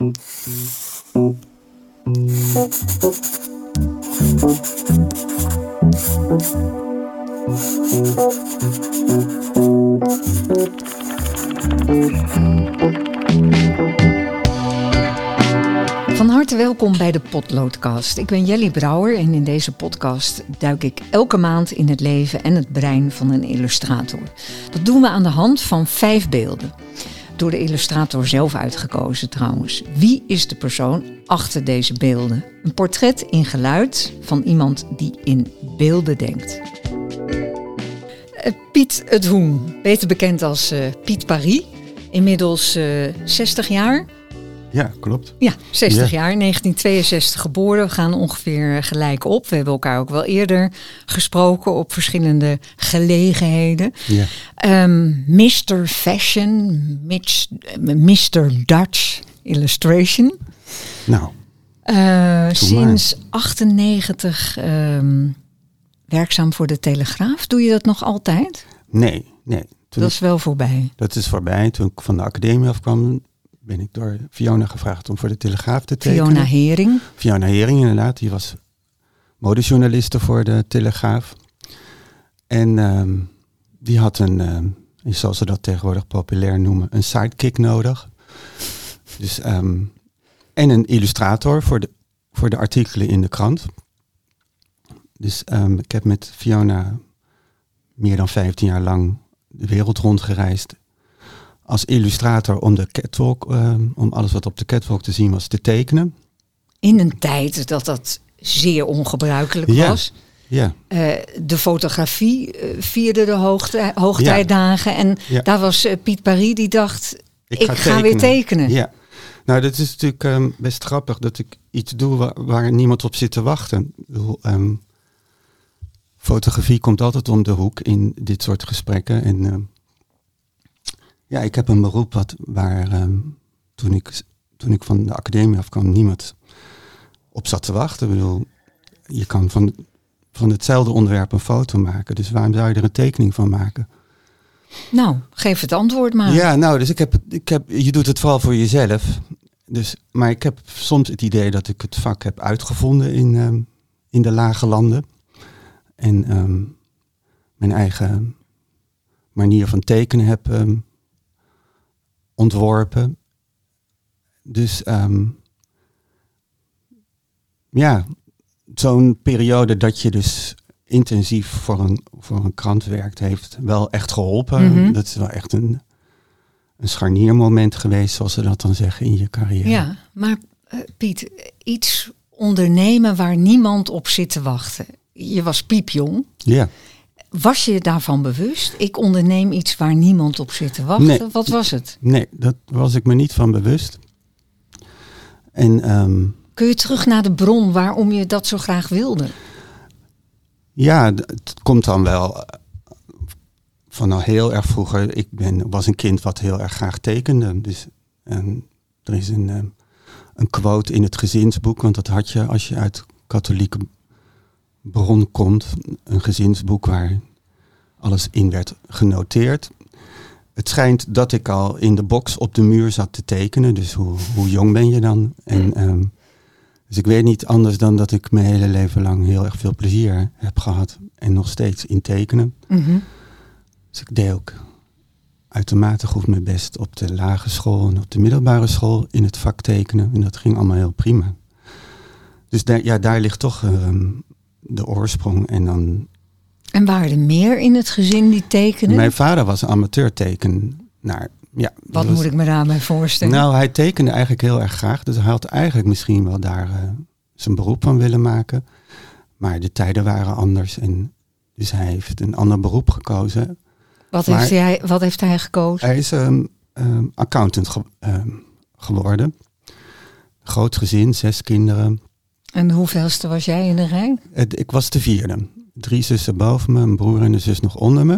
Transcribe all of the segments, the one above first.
Van harte welkom bij de Potloodcast. Ik ben Jelly Brouwer en in deze podcast duik ik elke maand in het leven en het brein van een illustrator. Dat doen we aan de hand van vijf beelden. Door de illustrator zelf uitgekozen trouwens. Wie is de persoon achter deze beelden? Een portret in geluid van iemand die in beelden denkt. Eh, Piet het Hoen, beter bekend als eh, Piet Paris. Inmiddels eh 60 jaar. Ja, klopt. Ja, 60 Ja. jaar, 1962 geboren. We gaan ongeveer gelijk op. We hebben elkaar ook wel eerder gesproken op verschillende gelegenheden. Ja. Ehm, Mr. Fashion, Mitch, Mr. Dutch Illustration. Nou, Eh, sinds 98 ehm, werkzaam voor de Telegraaf. Doe je dat nog altijd? nee, nee. Toen Dat is wel voorbij. dat is voorbij. Toen ik van de academie afkwam, ben ik door Fiona gevraagd om voor de Telegraaf te tekenen. Fiona Hering. Fiona Hering inderdaad, die was modejournaliste voor de Telegraaf. En ehm, die had een, ehm, zoals ze dat tegenwoordig populair noemen, een sidekick nodig. Dus, ehm, en een illustrator voor de, voor de artikelen in de krant. Dus ik heb met Fiona meer dan 15 jaar lang de wereld rondgereisd. Als illustrator om de catwalk, ehm, om alles wat op de catwalk te zien was, te tekenen. In een tijd dat dat zeer ongebruikelijk Ja. was. Ja, Eh, de fotografie eh, vierde de hoogtij, hoogtijdagen. En Ja. daar was eh, Piet Paris die dacht, ik, ga, tekenen. weer tekenen. Ja. Nou, dat is natuurlijk ehm, best grappig dat ik iets doe waar, waar niemand op zit te wachten. Ik bedoel, ehm, fotografie komt altijd om de hoek in dit soort gesprekken. En ja, ik heb een beroep wat, waar ehm, toen, ik, toen ik van de academie afkwam niemand op zat te wachten. Ik bedoel, je kan van, van hetzelfde onderwerp een foto maken. Dus waarom zou je er een tekening van maken? Nou, geef het antwoord maar. Ja, nou, dus ik heb, ik heb, je doet het vooral voor jezelf. Dus, maar ik heb soms het idee dat ik het vak heb uitgevonden in, ehm, in de lage landen. En ehm, mijn eigen manier van tekenen heb ontworpen. Dus ehm, ja, zo'n periode dat je dus intensief voor een, voor een krant werkt, heeft wel echt geholpen. Mhm. Dat is wel echt een, een scharniermoment geweest, zoals ze dat dan zeggen in je carrière. Ja, maar eh, Piet, iets ondernemen waar niemand op zit te wachten. Je was piepjong. Ja. Was je daarvan bewust? Ik onderneem iets waar niemand op zit te wachten. Nee. Wat was het? Nee, dat was ik me niet van bewust. En ehm, Kun je terug naar de bron waarom je dat zo graag wilde? ja, het komt dan wel eh, van al heel erg vroeger. Ik ben, was een kind wat heel erg graag tekende. Dus en er is een, ehm, een quote in het gezinsboek, want dat had je als je uit katholieke bron komt. Een gezinsboek waar alles in werd genoteerd. Het schijnt dat ik al in de box op de muur zat te tekenen. Dus hoe, hoe jong ben je dan? En, ehm, dus ik weet niet anders dan dat ik mijn hele leven lang heel erg veel plezier heb gehad. En nog steeds in tekenen. Mhm. Dus ik deed ook uitermate goed mijn best op de lage school en op de middelbare school in het vak tekenen. En dat ging allemaal heel prima. Dus daar, ja, daar ligt toch ehm, de oorsprong. En dan, En waren er meer in het gezin die tekenen? mijn vader was een amateurtekenaar. Ja, Wat was- moet ik me daarbij voorstellen? Nou, hij tekende eigenlijk heel erg graag. Dus hij had eigenlijk misschien wel daar eh, zijn beroep van willen maken. Maar de tijden waren anders. En dus hij heeft een ander beroep gekozen. wat, maar- heeft hij, wat heeft hij gekozen? Hij is ehm, ehm, accountant ge- ehm, geworden. Groot gezin, zes kinderen. En hoeveelste was jij in de rij? Ik was de vierde. Drie zussen boven me, een broer en een zus nog onder me.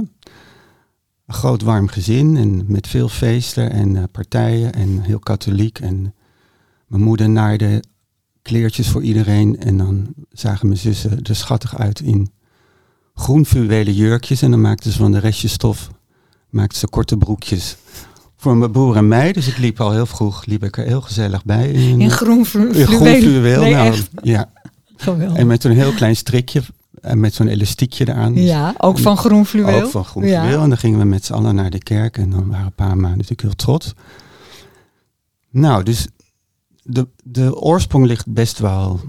Een groot warm gezin en met veel feesten en eh, partijen en heel katholiek. En mijn moeder naaide kleertjes voor iedereen en dan zagen mijn zussen er schattig uit in groen fluwelen jurkjes. En dan maakten ze van de restjes stof, maakten ze korte broekjes voor mijn broer en mij. Dus ik liep al heel vroeg, liep ik er heel gezellig bij. In, In groen flu- in groen fluweel. fluweel. Nee, nou, echt. ja. Geweldig. En met zo'n heel klein strikje en met zo'n elastiekje eraan. Dus Ja, ook van groen fluweel. Ook van groen Ja. fluweel. En dan gingen we met z'n allen naar de kerk. En dan waren pa en ma natuurlijk heel trots. Nou, dus de, de oorsprong ligt best wel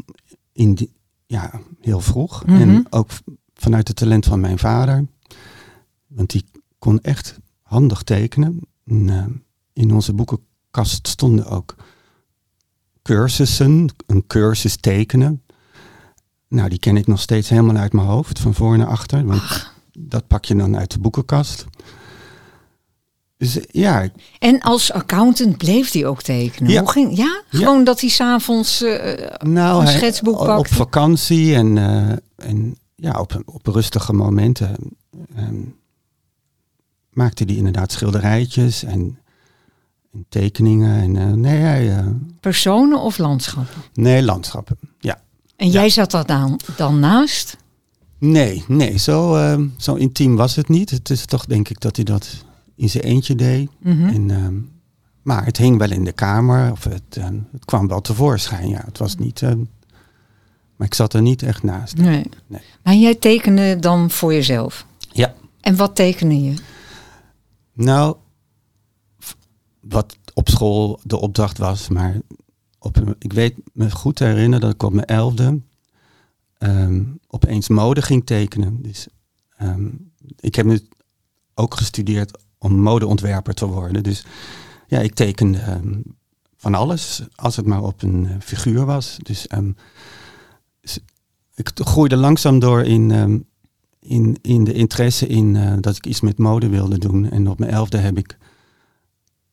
in die, ja, heel vroeg. Mhm. En ook v- vanuit het talent van mijn vader. Want die kon echt handig tekenen. En, eh, in onze boekenkast stonden ook cursussen, een cursus tekenen. Nou, die ken ik nog steeds helemaal uit mijn hoofd, van voor naar achter. Want dat pak je dan uit de boekenkast. Dus eh, ja, En als accountant bleef hij ook tekenen. Ja. Hoe ging, ja? Ja. Gewoon dat hij s'avonds eh nou, een schetsboek op pakte. vakantie en, eh, en ja, op, op rustige momenten ehm, maakte hij inderdaad schilderijtjes en, en tekeningen. En, eh, nee, hij, eh, personen of landschappen. nee, landschappen. Ja. En Ja. jij zat daar dan, dan naast? Nee, nee, zo, ehm, zo intiem was het niet. Het is toch denk ik dat hij dat in zijn eentje deed. Mhm. En, maar het hing wel in de kamer, of het, het kwam wel tevoorschijn. Ja, het was niet. maar ik zat er niet echt naast. Nee. Nee. Maar jij tekende dan voor jezelf. Ja. En wat tekende je? Nou, wat op school de opdracht was, maar op, ik weet me goed te herinneren dat ik op mijn elfde ehm, opeens mode ging tekenen. Dus ehm, ik heb nu ook gestudeerd om modeontwerper te worden. Dus ja, ik tekende ehm, van alles, als het maar op een eh, figuur was. Dus ik groeide langzaam door in, in, in de interesse in eh, dat ik iets met mode wilde doen. En op mijn elfde heb ik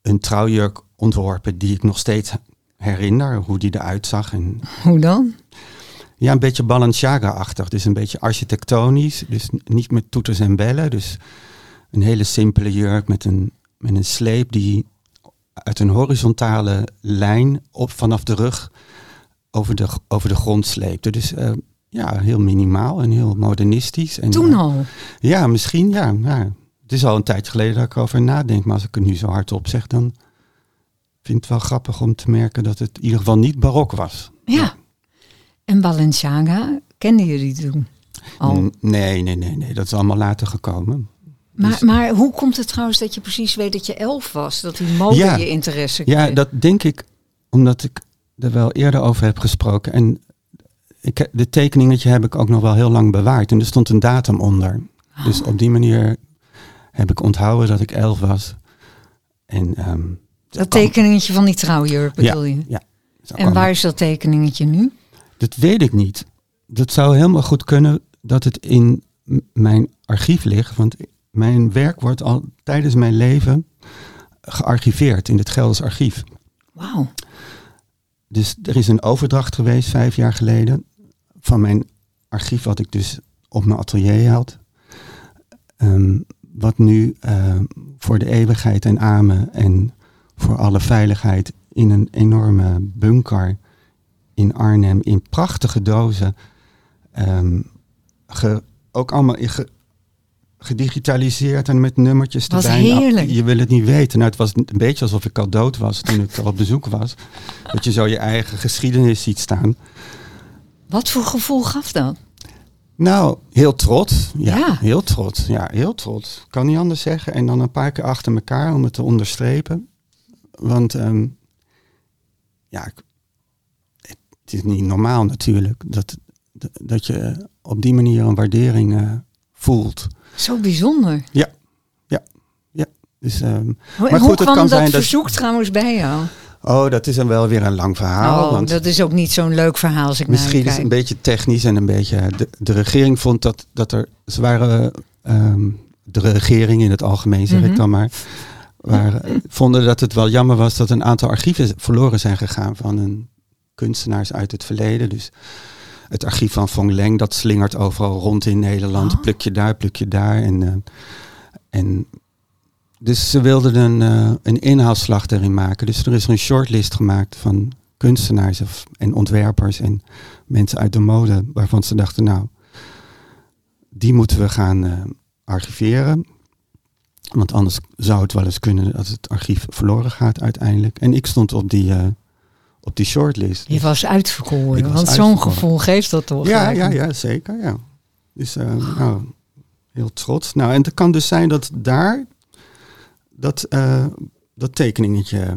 een trouwjurk ontworpen die ik nog steeds herinner, hoe die eruit zag. En Hoe dan? ja, een beetje Balenciaga-achtig. Dus een beetje architectonisch. Dus niet met toeters en bellen. Dus een hele simpele jurk met een, met een sleep die uit een horizontale lijn op vanaf de rug over de, over de grond sleepte. Dus eh, ja, heel minimaal en heel modernistisch. En, Toen eh, al. Ja, misschien ja, ja. Het is al een tijd geleden dat ik erover nadenk. Maar als ik het nu zo hardop zeg, dan vind ik het wel grappig om te merken dat het in ieder geval niet barok was. Ja. En Balenciaga, kende je die toen al? Nee, nee, nee, nee. Dat is allemaal later gekomen. Maar, Dus- maar hoe komt het trouwens dat je precies weet dat je elf was? Dat die mode Ja. je interesse Ja, kreeg? dat denk ik omdat ik er wel eerder over heb gesproken. En ik, de tekeningetje heb ik ook nog wel heel lang bewaard. En er stond een datum onder. Ah. Dus op die manier heb ik onthouden dat ik elf was. En, ehm, dat kwam- tekeningetje van die trouwjurk bedoel je? ja, En kwam waar is dat tekeningetje nu? Dat weet ik niet. Dat zou helemaal goed kunnen dat het in mijn archief ligt. Want mijn werk wordt al tijdens mijn leven gearchiveerd in het Gelders archief. Wauw. Dus er is een overdracht geweest vijf jaar geleden van mijn archief wat ik dus op mijn atelier had. Ehm, wat nu ehm, voor de eeuwigheid en amen en voor alle veiligheid in een enorme bunker in Arnhem in prachtige dozen. ehm, ge- ook allemaal ge- gedigitaliseerd en met nummertjes Wat erbij. Nou, heerlijk. je wil het niet weten. Nou, het was een beetje alsof ik al dood was toen ik er op bezoek was. Dat je zo je eigen geschiedenis ziet staan. Wat voor gevoel gaf dat? Nou, heel trots. Ja, Ja. heel trots. Ja, heel trots. Kan niet anders zeggen. En dan een paar keer achter elkaar om het te onderstrepen. Want ehm, ja, het is niet normaal natuurlijk dat, dat- je op die manier een waardering eh, voelt. Zo bijzonder. Dus, ehm, Hoe, Maar hoe goed, het kwam kan dat zijn dat- verzoek trouwens bij jou? Oh, dat is dan wel weer een lang verhaal. oh, want dat is ook niet zo'n leuk verhaal als ik Misschien is het een beetje technisch en een beetje. De, de regering vond dat, dat er. Ze waren. ehm, de regering in het algemeen, zeg Mhm. ik dan maar. Waren, vonden dat het wel jammer was dat een aantal archieven verloren zijn gegaan van een kunstenaars uit het verleden. Dus het archief van Von Leng, dat slingert overal rond in Nederland. Oh. Pluk je daar, pluk je daar. En, eh, en dus ze wilden een, eh, een inhaalslag erin maken. Dus er is een shortlist gemaakt van kunstenaars of, en ontwerpers en mensen uit de mode. Waarvan ze dachten, nou, die moeten we gaan eh, archiveren. Want anders zou het wel eens kunnen dat het archief verloren gaat uiteindelijk. En ik stond op die, uh, op die shortlist. Je was uitverkoren, want zo'n gevoel geeft dat toch? Ja, ja, ja, zeker. Ja. Dus uh, nou, heel trots. Nou, en het kan dus zijn dat daar dat, uh, dat tekeningetje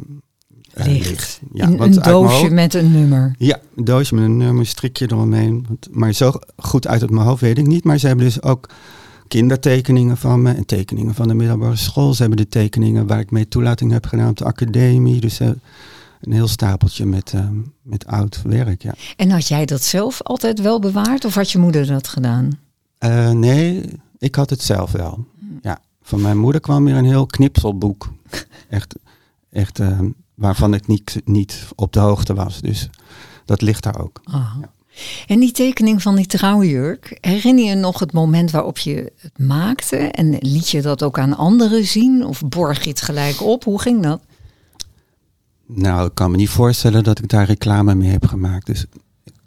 uh, ligt. Ja, een doosje met een nummer. Ja, een doosje met een nummer, strikje eromheen. Maar zo goed uit het mijn hoofd weet ik niet. Maar ze hebben dus ook kindertekeningen van me en tekeningen van de middelbare school. Ze hebben de tekeningen waar ik mee toelating heb gedaan op de academie. Dus uh, een heel stapeltje met, uh, met oud werk, ja. En had jij dat zelf altijd wel bewaard of had je moeder dat gedaan? Nee, ik had het zelf wel. Ja, van mijn moeder kwam weer een heel knipselboek. echt, echt waarvan ik niet, niet op de hoogte was. Dus dat ligt daar ook. Ja. En die tekening van die trouwjurk, herinner je nog het moment waarop je het maakte? En liet je dat ook aan anderen zien? Of borg je het gelijk op? Hoe ging dat? Nou, ik kan me niet voorstellen dat ik daar reclame mee heb gemaakt. Dus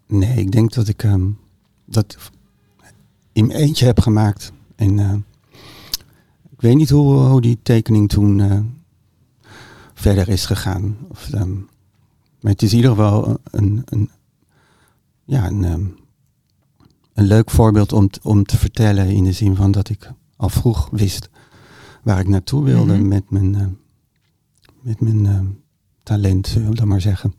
nee, ik denk dat ik um, dat in mijn eentje heb gemaakt. En uh, ik weet niet hoe, hoe die tekening toen uh, verder is gegaan. Of, um, maar het is in ieder geval een, een, ja, een, um, een leuk voorbeeld om, om te vertellen in de zin van dat ik al vroeg wist waar ik naartoe wilde mm -hmm. met mijn, uh, met mijn uh, talent, zullen we dat maar zeggen.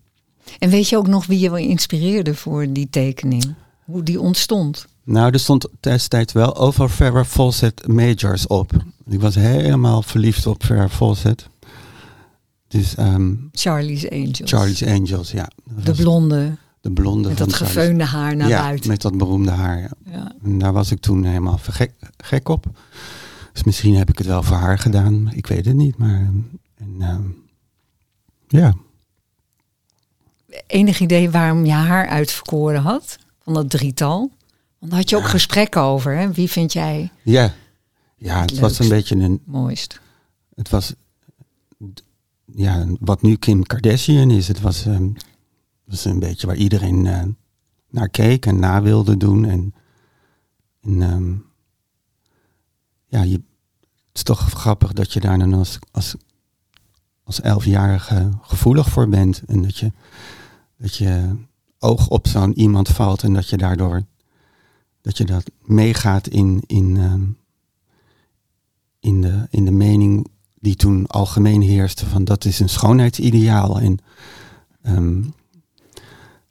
En weet je ook nog wie je wel inspireerde voor die tekening? Hoe die ontstond? Nou, er stond destijds wel over Farrah Fawcett Majors op. Ik was helemaal verliefd op Farrah Fawcett. Dus, um, Charlie's Angels. Charlie's Angels, ja. de blonde. De blonde. Met dat gefeunde haar naar ja, buiten. met dat beroemde haar. Ja. ja. En daar was ik toen helemaal gek, gek op. Dus misschien heb ik het wel voor haar gedaan. Ik weet het niet, maar... En, um, ja. Enig idee waarom je haar uitverkoren had? Van dat drietal? Want daar had je ook gesprekken over, hè? Wie vind jij... Ja, ja het, het was een beetje een... Mooist. Het was ja, wat nu Kim Kardashian is. Het was, um, was een beetje waar iedereen uh, naar keek en na wilde doen. En, en um, ja, je, het is toch grappig dat je daar dan als, als, als elfjarige gevoelig voor bent. En dat je, dat je oog op zo'n iemand valt en dat je daardoor dat je dat meegaat in, in, um, in, de, in de mening die toen algemeen heerste van dat is een schoonheidsideaal. En um,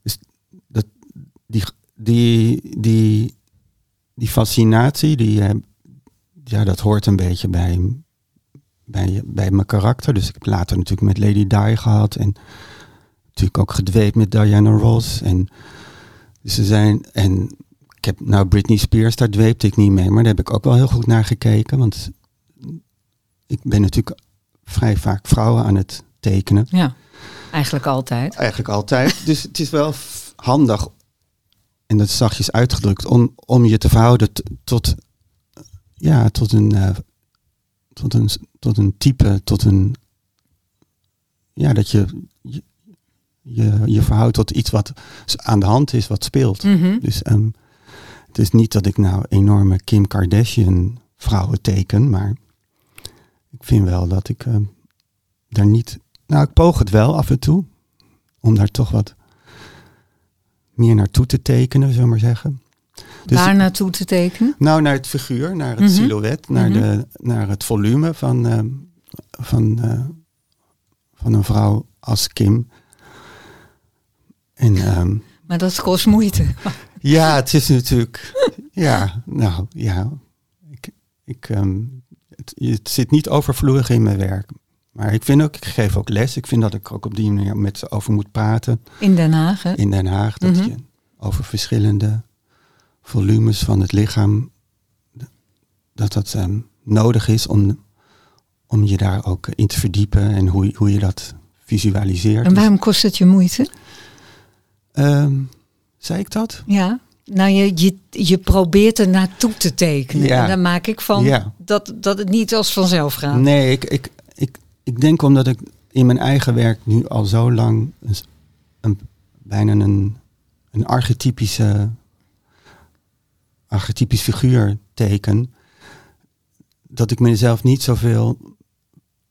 dus dat, die, die, die, die fascinatie, die, uh, ja, dat hoort een beetje bij, bij, bij mijn karakter. Dus ik heb later natuurlijk met Lady Di gehad en natuurlijk ook gedweept met Diana Ross. En ze zijn, en heb nou Britney Spears, daar dweepte ik niet mee, maar daar heb ik ook wel heel goed naar gekeken. Want ik ben natuurlijk vrij vaak vrouwen aan het tekenen. Ja, eigenlijk altijd. Eigenlijk altijd. dus het is wel handig, en dat is zachtjes uitgedrukt, om, om je te verhouden tot, ja, tot een, uh, tot een, tot een type, tot een, ja, dat je, je, je, je verhoudt tot iets wat aan de hand is, wat speelt. Mm -hmm. Dus um, het is niet dat ik nou enorme Kim Kardashian vrouwen teken, maar ik vind wel dat ik uh, daar niet. Nou, ik poog het wel af en toe. Om daar toch wat meer naartoe te tekenen, zullen we maar zeggen. Dus Waar naartoe te tekenen? Nou, naar het figuur, naar het mm -hmm. silhouet, naar, mm -hmm. de, naar het volume van, uh, van, uh, van een vrouw als Kim. En, um, maar dat kost moeite. Ja, het is natuurlijk. ja, nou ja. Ik, ik, um, het, het zit niet overvloedig in mijn werk. Maar ik vind ook, ik geef ook les. Ik vind dat ik ook op die manier met ze over moet praten. In Den Haag, hè? In Den Haag. Dat mm -hmm. je over verschillende volumes van het lichaam, dat dat um, nodig is om, om je daar ook in te verdiepen en hoe, hoe je dat visualiseert. En waarom kost het je moeite? Um, zei ik dat? Ja. Nou, je, je, je probeert er naartoe te tekenen. Ja. En dan maak ik van ja. dat, dat het niet als vanzelf gaat. Nee, ik, ik, ik, ik denk omdat ik in mijn eigen werk nu al zo lang een, een, bijna een, een archetypische archetypisch figuur teken. dat ik mezelf niet zoveel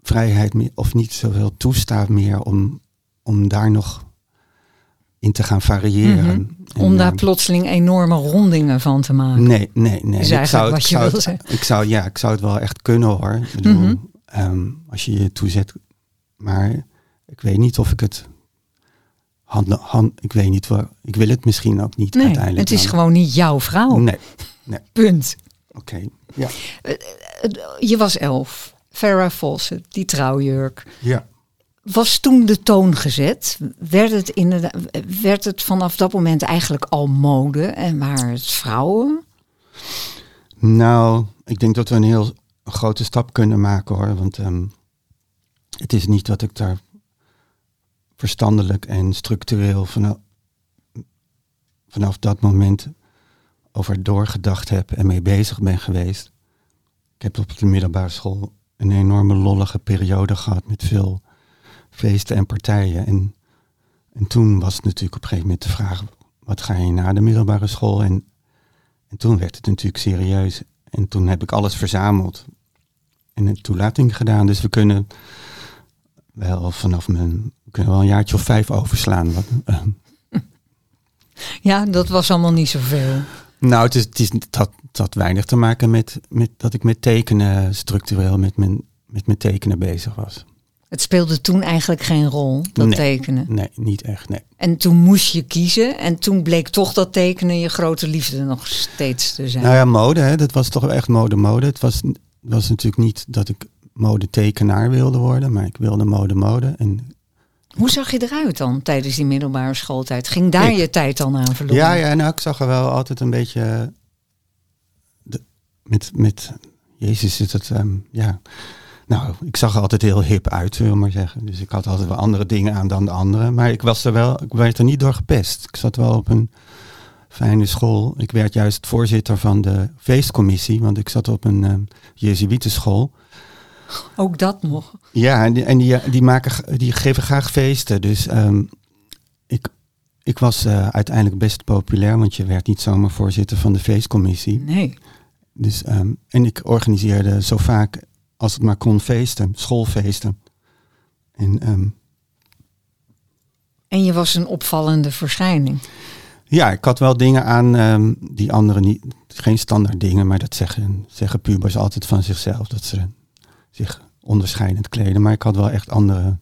vrijheid meer, of niet zoveel toesta meer om, om daar nog in te gaan variëren. Mhm. Om daar plotseling enorme rondingen van te maken. Nee, nee, nee. Is ik zou, wat je wil zeggen. Ik zou, ja, ik zou het wel echt kunnen hoor. Ik bedoel, mhm. ehm, als je je toezet. Maar ik weet niet of ik het hand, hand, ik weet niet waar. Ik wil het misschien ook niet nee, uiteindelijk. Het is gewoon niet jouw vrouw. Nee. nee. Punt. Oké. Ja. Eh, eh, je was elf. Farrah Fawcett, die trouwjurk. Ja. Was toen de toon gezet? Werd het, werd het vanaf dat moment eigenlijk al mode en waren het vrouwen? Nou, ik denk dat we een heel grote stap kunnen maken hoor. Want um, het is niet dat ik daar verstandelijk en structureel vanaf, vanaf dat moment over doorgedacht heb en mee bezig ben geweest. Ik heb op de middelbare school een enorme lollige periode gehad met veel feesten en partijen. En, en toen was het natuurlijk op een gegeven moment de vraag, wat ga je na de middelbare school? En, en toen werd het natuurlijk serieus. En toen heb ik alles verzameld en een toelating gedaan. Dus we kunnen wel vanaf mijn, we kunnen wel een jaartje of vijf overslaan. ja, dat was allemaal niet zoveel. Nou, het is, het is, dat weinig te maken met, met dat ik met tekenen structureel met mijn, met mijn tekenen bezig was. Het speelde toen eigenlijk geen rol, dat tekenen? Nee, niet echt, nee. En toen moest je kiezen en toen bleek toch dat tekenen je grote liefde nog steeds te zijn. Nou ja, mode, hè, dat was toch echt mode, mode. Het was, was natuurlijk niet dat ik modetekenaar wilde worden, maar ik wilde mode, mode. En hoe zag je eruit dan tijdens die middelbare schooltijd? Ging daar je tijd dan aan verloren? Ja, ja nou, ik zag er wel altijd een beetje. De, met, met. Jezus, is het. Um, ja. Nou, ik zag er altijd heel hip uit, wil maar zeggen. Dus ik had altijd wel andere dingen aan dan de anderen. Maar ik was er wel. Ik werd er niet door gepest. Ik zat wel op een fijne school. Ik werd juist voorzitter van de feestcommissie, want ik zat op een Jezuïetenschool. Ook dat nog. Ja, en die, en die, die, maken, die geven graag feesten. Dus ehm, ik, ik was uh, uiteindelijk best populair, want je werd niet zomaar voorzitter van de feestcommissie. Nee. Dus, ehm, en ik organiseerde zo vaak als het maar kon feesten, schoolfeesten. En, um, en je was een opvallende verschijning. Ja, ik had wel dingen aan die anderen niet. Geen standaard dingen, maar dat zeggen, zeggen pubers altijd van zichzelf. Dat ze zich onderscheidend kleden. Maar ik had wel echt andere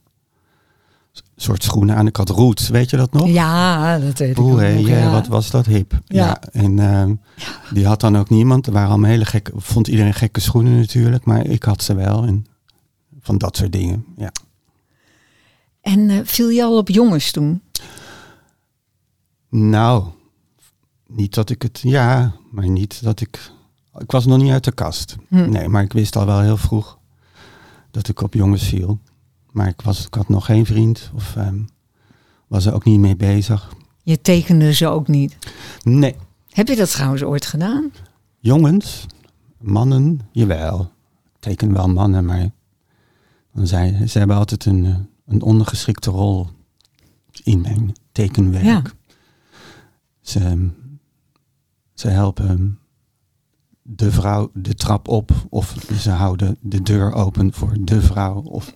soort schoenen aan. Ik had roots, weet je dat nog? Ja, dat weet ik ja. wat was dat hip. Ja. En uh, die had dan ook niemand. Er waren allemaal hele gekke, vond iedereen gekke schoenen natuurlijk. Maar ik had ze wel. En van dat soort dingen, ja. En uh, viel je al op jongens toen? Nou, niet dat ik het, ja, maar niet dat ik ik was nog niet uit de kast. Hm. Nee, maar ik wist al wel heel vroeg dat ik op jongens viel. Maar ik, was, ik had nog geen vriend of um, was er ook niet mee bezig. Je tekende ze ook niet? Nee. Heb je dat trouwens ooit gedaan? Jongens, mannen, jawel. Ik teken wel mannen, maar dan zei, ze hebben altijd een, eh, een ondergeschikte rol in mijn tekenwerk. Ja. Ze, ze helpen de vrouw de trap op of ze houden de deur open voor de vrouw. Of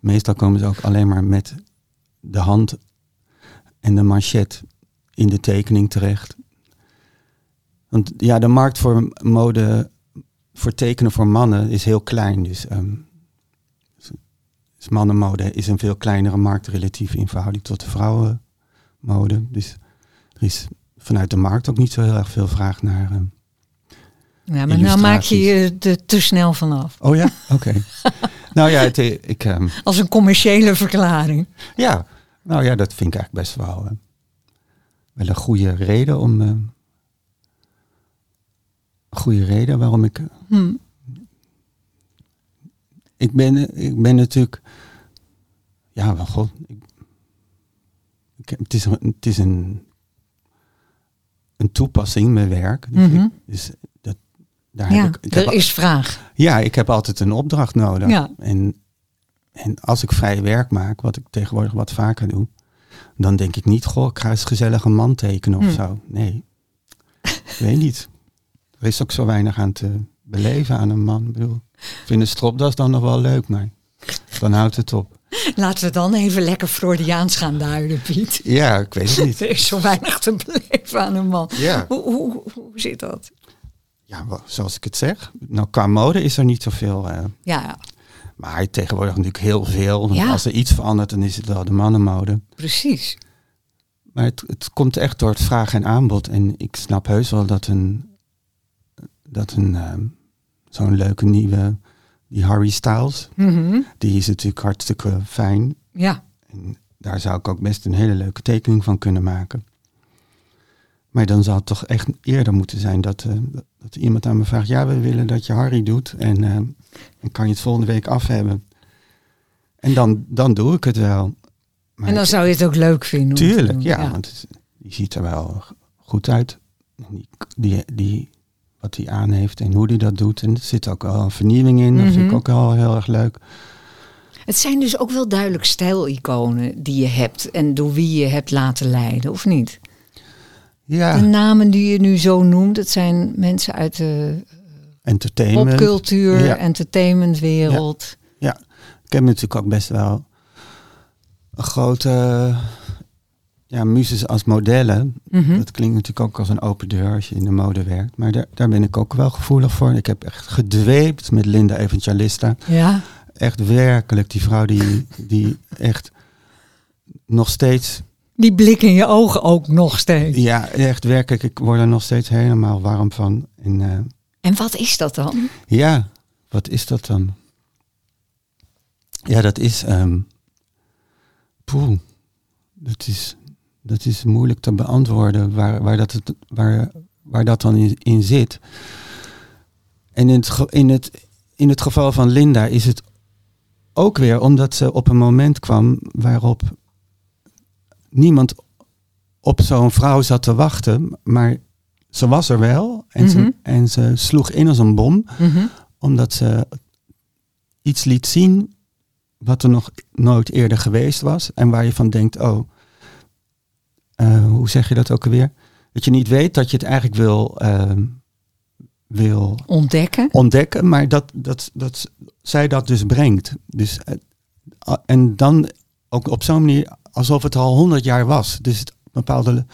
meestal komen ze ook alleen maar met de hand en de manchet in de tekening terecht. Want ja, de markt voor mode, voor tekenen voor mannen is heel klein. Dus, dus mannenmode is een veel kleinere markt relatief in verhouding tot de vrouwenmode. Dus er is vanuit de markt ook niet zo heel erg veel vraag naar. Um, ja, maar nou maak je je er te snel vanaf. Oh ja? Oké. nou ja, het, eh, ik... Um, Als een commerciële verklaring. Ja, nou ja, dat vind ik eigenlijk best wel, uh, wel een goede reden om... Uh, goede reden waarom ik... Hmm. Ik, ben, ik ben natuurlijk... Ja, wel god. Ik, ik, het, is, het is een, een toepassing, mijn werk. Dus, mm -hmm. ik, dus daar ja, heb ik, ik er is vraag. Ja, ik heb altijd een opdracht nodig. Ja. En, en als ik vrij werk maak, wat ik tegenwoordig wat vaker doe, dan denk ik niet, goh, ik ga eens gezellig een man tekenen of hm. zo. Nee, ik weet niet. Er is ook zo weinig aan te beleven aan een man. Ik bedoel, ik vind een stropdas dan nog wel leuk, maar dan houdt het op. Laten we dan even lekker Freudiaans gaan duiden, Piet. Ja, ik weet het niet. Er is zo weinig te beleven aan een man. Ja. Hoe, hoe, hoe zit dat? Ja, zoals ik het zeg. Nou, qua mode is er niet zoveel. eh Ja, maar tegenwoordig natuurlijk heel veel. Ja. Als er iets verandert, dan is het wel de mannenmode. precies. Maar het, het komt echt door het vraag en aanbod. En ik snap heus wel dat een, dat een ehm, zo'n leuke nieuwe, die Harry Styles, Mhm. die is natuurlijk hartstikke fijn. Ja, En daar zou ik ook best een hele leuke tekening van kunnen maken. Maar dan zou het toch echt eerder moeten zijn dat, eh, dat iemand aan me vraagt: Ja, we willen dat je Harry doet. En eh, dan kan je het volgende week af hebben. En dan, dan doe ik het wel. Maar en dan ik- zou je het ook leuk vinden. Tuurlijk, ja, want het, die ziet er wel goed uit. Die, die, wat hij aan heeft en hoe hij dat doet. En er zit ook wel een vernieuwing in. Dat vind ik Mhm. ook wel heel erg leuk. Het zijn dus ook wel duidelijk stijliconen die je hebt en door wie je hebt laten leiden, of niet? Ja, De namen die je nu zo noemt, dat zijn mensen uit de entertainment. popcultuur, Ja. entertainmentwereld. Ik heb natuurlijk ook best wel een grote ja, muses als modellen. Mhm. Dat klinkt natuurlijk ook als een open deur als je in de mode werkt. Maar daar, daar ben ik ook wel gevoelig voor. Ik heb echt gedweept met Linda Evangelista. Ja, Echt werkelijk, die vrouw die, die echt nog steeds... die blik in je ogen ook nog steeds. Ja, echt werkelijk. Ik word er nog steeds helemaal warm van. En eh, En wat is dat dan? ja, wat is dat dan? Ja, dat is... ehm poeh, dat is, dat is moeilijk te beantwoorden waar, waar, dat, het, waar, waar dat dan in, in zit. En in het, in, het, in het geval van Linda is het ook weer omdat ze op een moment kwam waarop niemand op zo'n vrouw zat te wachten, maar ze was er wel en, Mhm. ze, en ze sloeg in als een bom Mhm. omdat ze iets liet zien wat er nog nooit eerder geweest was. En waar je van denkt, oh, eh, hoe zeg je dat ook alweer? Dat je niet weet dat je het eigenlijk wil, ehm, wil Ontdekken. ontdekken, maar dat, dat, dat zij dat dus brengt. Dus, eh, en dan ook op zo'n manier alsof het al honderd jaar was. Dus het bepaalde,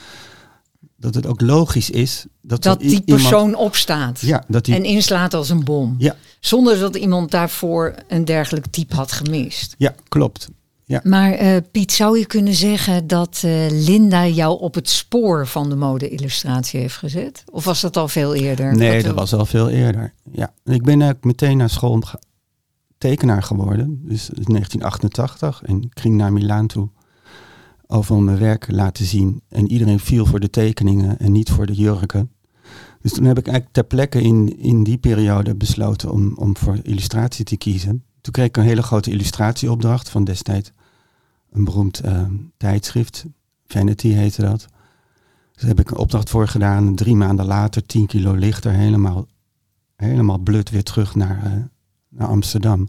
dat het ook logisch is dat, Dat die iemand- persoon opstaat ja, dat die, en inslaat als een bom. Ja. Zonder dat iemand daarvoor een dergelijk type had gemist. ja, klopt. Maar eh, Piet, zou je kunnen zeggen dat eh, Linda jou op het spoor van de mode-illustratie heeft gezet? Of was dat al veel eerder? Nee, dat was al veel eerder. Ja. Ik ben meteen naar school tekenaar geworden. Dus in 1988. En ik ging naar Milaan toe. Overal mijn werk laten zien. En iedereen viel voor de tekeningen en niet voor de jurken. Dus toen heb ik eigenlijk ter plekke in, in die periode besloten om, om voor illustratie te kiezen. Toen kreeg ik een hele grote illustratieopdracht van destijds een beroemd eh, tijdschrift. Vanity heette dat. Dus daar heb ik een opdracht voor gedaan. Drie maanden later, 10 kilo lichter, helemaal, helemaal blut weer terug naar, eh, naar Amsterdam.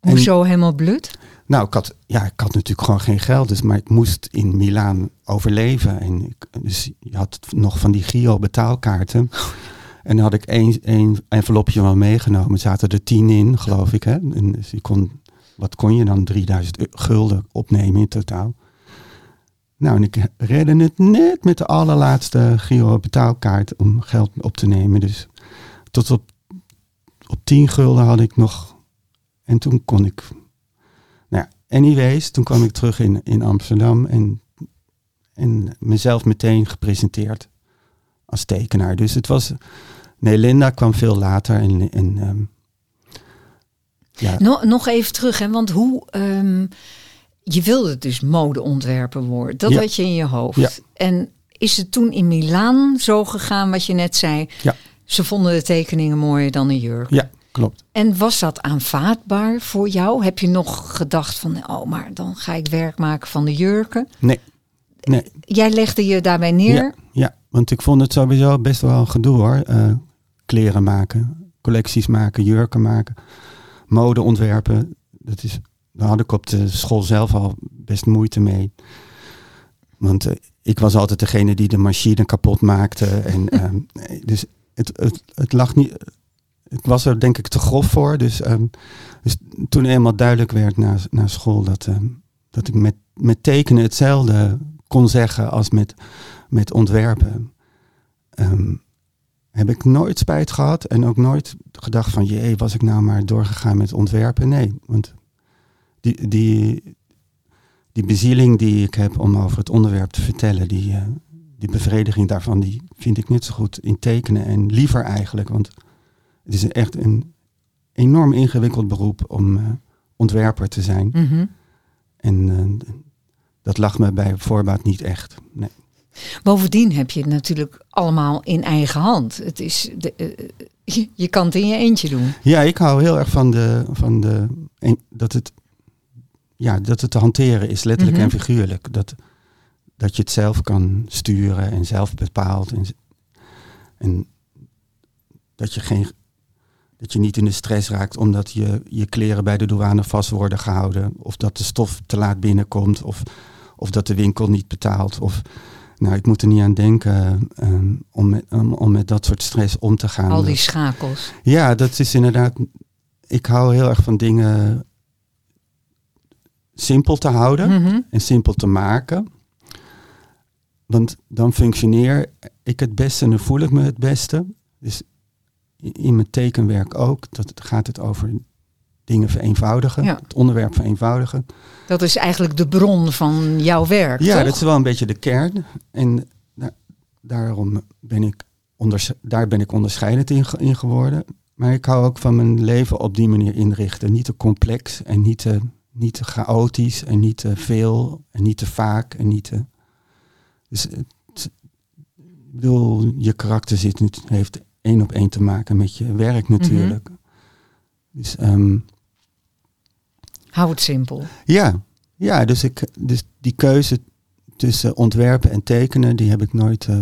Hoezo helemaal blut? Nou, ik had, ja, ik had natuurlijk gewoon geen geld, dus, maar ik moest in Milaan overleven. En ik, dus je had nog van die Giro betaalkaarten. En dan had ik één, één envelopje wel meegenomen. Er zaten er tien in, geloof ik. Hè? En dus je kon, wat kon je dan? 3000 eu- gulden opnemen in totaal. Nou, en ik redde het net met de allerlaatste Giro betaalkaart om geld op te nemen. Dus tot op, op 10 gulden had ik nog. En toen kon ik anyways, toen kwam ik terug in, in Amsterdam en, en mezelf meteen gepresenteerd als tekenaar. Dus het was. Nee, Linda kwam veel later. En, en ehm, ja, No- nog even terug, hè, want hoe... ehm, je wilde dus modeontwerper worden. Dat Ja. had je in je hoofd. Ja. En is het toen in Milaan zo gegaan, wat je net zei? Ja. Ze vonden de tekeningen mooier dan een jurk. ja, klopt. En was dat aanvaardbaar voor jou? Heb je nog gedacht van, oh, maar dan ga ik werk maken van de jurken? Nee, nee. Jij legde je daarbij neer. Ja, ja, want ik vond het sowieso best wel een gedoe hoor. Eh, kleren maken, collecties maken, jurken maken, mode ontwerpen. Dat is, daar had ik op de school zelf al best moeite mee. Want eh, ik was altijd degene die de machine kapot maakte. En, ehm, dus het, het, het lag niet. Ik was er denk ik te grof voor. Dus, ehm, dus toen eenmaal duidelijk werd na, na school dat, ehm, dat ik met, met tekenen hetzelfde kon zeggen als met, met ontwerpen. ehm, heb ik nooit spijt gehad en ook nooit gedacht van jee, was ik nou maar doorgegaan met ontwerpen? Nee, want die, die, die bezieling die ik heb om over het onderwerp te vertellen, die, eh, die bevrediging daarvan, die vind ik net zo goed in tekenen en liever eigenlijk. Want het is echt een enorm ingewikkeld beroep om eh, ontwerper te zijn. Mhm. En eh, dat lag me bij voorbaat niet echt. Nee. Bovendien heb je het natuurlijk allemaal in eigen hand. Het is de, eh, je, je kan het in je eentje doen. Ja, ik hou heel erg van, de, van de, dat, het, ja, dat het te hanteren is, letterlijk Mhm. en figuurlijk. Dat, dat je het zelf kan sturen en zelf bepaalt. En, en dat, je geen, dat je niet in de stress raakt omdat je, je kleren bij de douane vast worden gehouden. Of dat de stof te laat binnenkomt. Of, of dat de winkel niet betaalt. Of, nou, ik moet er niet aan denken ehm, om, met, om, om met dat soort stress om te gaan. Al die schakels. Ja, dat is inderdaad. Ik hou heel erg van dingen simpel te houden Mhm. en simpel te maken. Want dan functioneer ik het beste en dan voel ik me het beste. Dus in mijn tekenwerk ook. Dat het, gaat het over dingen vereenvoudigen. Ja. Het onderwerp vereenvoudigen. Dat is eigenlijk de bron van jouw werk, Ja, toch? dat is wel een beetje de kern. En da- daarom ben ik, onders- daar ben ik onderscheidend in, in geworden. Maar ik hou ook van mijn leven op die manier inrichten. Niet te complex en niet te, niet te chaotisch en niet te veel en niet te vaak en niet te... Dus het, ik bedoel, je karakter zit, nu- heeft één op één te maken met je werk natuurlijk. Dus ehm, Hou het simpel. ja, ja dus, ik, dus die keuze tussen ontwerpen en tekenen, die heb ik nooit, eh,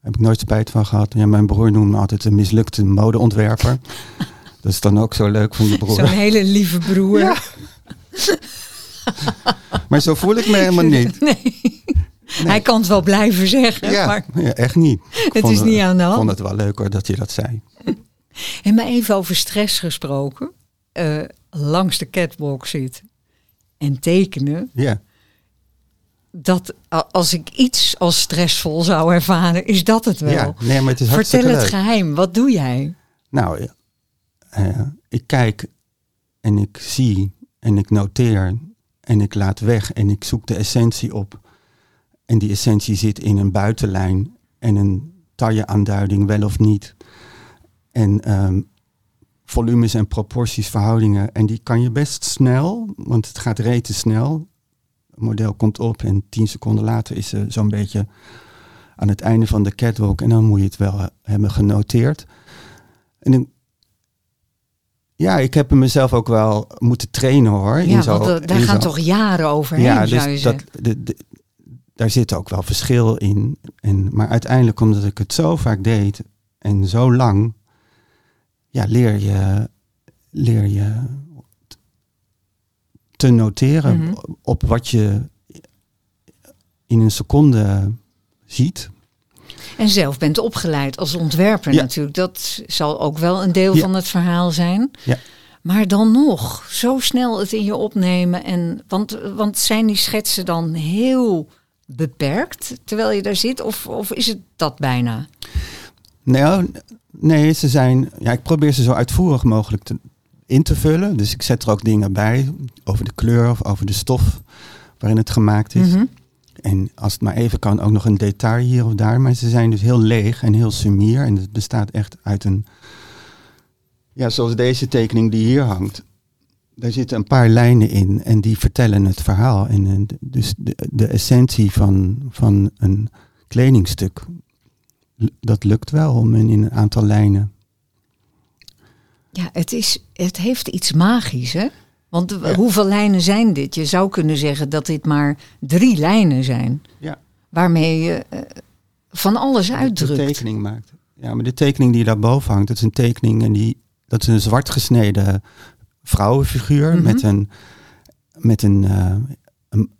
heb ik nooit spijt van gehad. Ja, mijn broer noemde me altijd een mislukte modeontwerper. dat is dan ook zo leuk van je broer. Zo'n hele lieve broer. Ja. Maar zo voel ik me helemaal niet. Nee. Hij kan het wel blijven zeggen, Ja, maar ja echt niet. Ik het is niet aan de Ik vond hand. het wel leuk hoor dat je dat zei. En maar even over stress gesproken. Eh, langs de catwalk zitten en tekenen. Ja, Dat als ik iets als stressvol zou ervaren, is dat het wel. ja. nee, maar het is Vertel het leuk. geheim. Wat doe jij? Nou, ja. Eh, ik kijk en ik zie en ik noteer en ik laat weg en ik zoek de essentie op. En die essentie zit in een buitenlijn en een tailleaanduiding, wel of niet. En ehm, volumes en proporties, verhoudingen. En die kan je best snel, want het gaat rete snel. Het model komt op en tien seconden later is ze zo'n beetje aan het einde van de catwalk. En dan moet je het wel eh, hebben genoteerd. En dan- ja, ik heb mezelf ook wel moeten trainen hoor. in Ja, zo- want er- daar in gaan zo- toch jaren overheen, ja, zou je dus dat, de- daar zit ook wel verschil in. En, maar uiteindelijk, omdat ik het zo vaak deed en zo lang, ja, leer je, leer je te noteren Mhm. op wat je in een seconde ziet. En zelf bent opgeleid als ontwerper Ja. natuurlijk. Dat zal ook wel een deel Ja. van het verhaal zijn. Ja. Maar dan nog, zo snel het in je opnemen. En, want, want zijn die schetsen dan heel beperkt terwijl je daar zit? Of, of is het dat bijna? Nou, nee, ze zijn. Ja, ik probeer ze zo uitvoerig mogelijk te, in te vullen. Dus ik zet er ook dingen bij over de kleur of over de stof waarin het gemaakt is. Mhm. En als het maar even kan, ook nog een detail hier of daar. Maar ze zijn dus heel leeg en heel sumier. En het bestaat echt uit een. Ja, zoals deze tekening die hier hangt. Daar zitten een paar lijnen in en die vertellen het verhaal. En, en dus de, de essentie van, van een kledingstuk, dat lukt wel om in een aantal lijnen. Ja, het, is, het heeft iets magisch, hè? Want Ja. hoeveel lijnen zijn dit? Je zou kunnen zeggen dat dit maar drie lijnen zijn. Ja. Waarmee je eh, van alles de uitdrukt. tekening maakt. Ja, maar de tekening die daarboven hangt, dat is een tekening en die, dat is een zwart gesneden vrouwenfiguur Mhm. met een, met een, eh, een,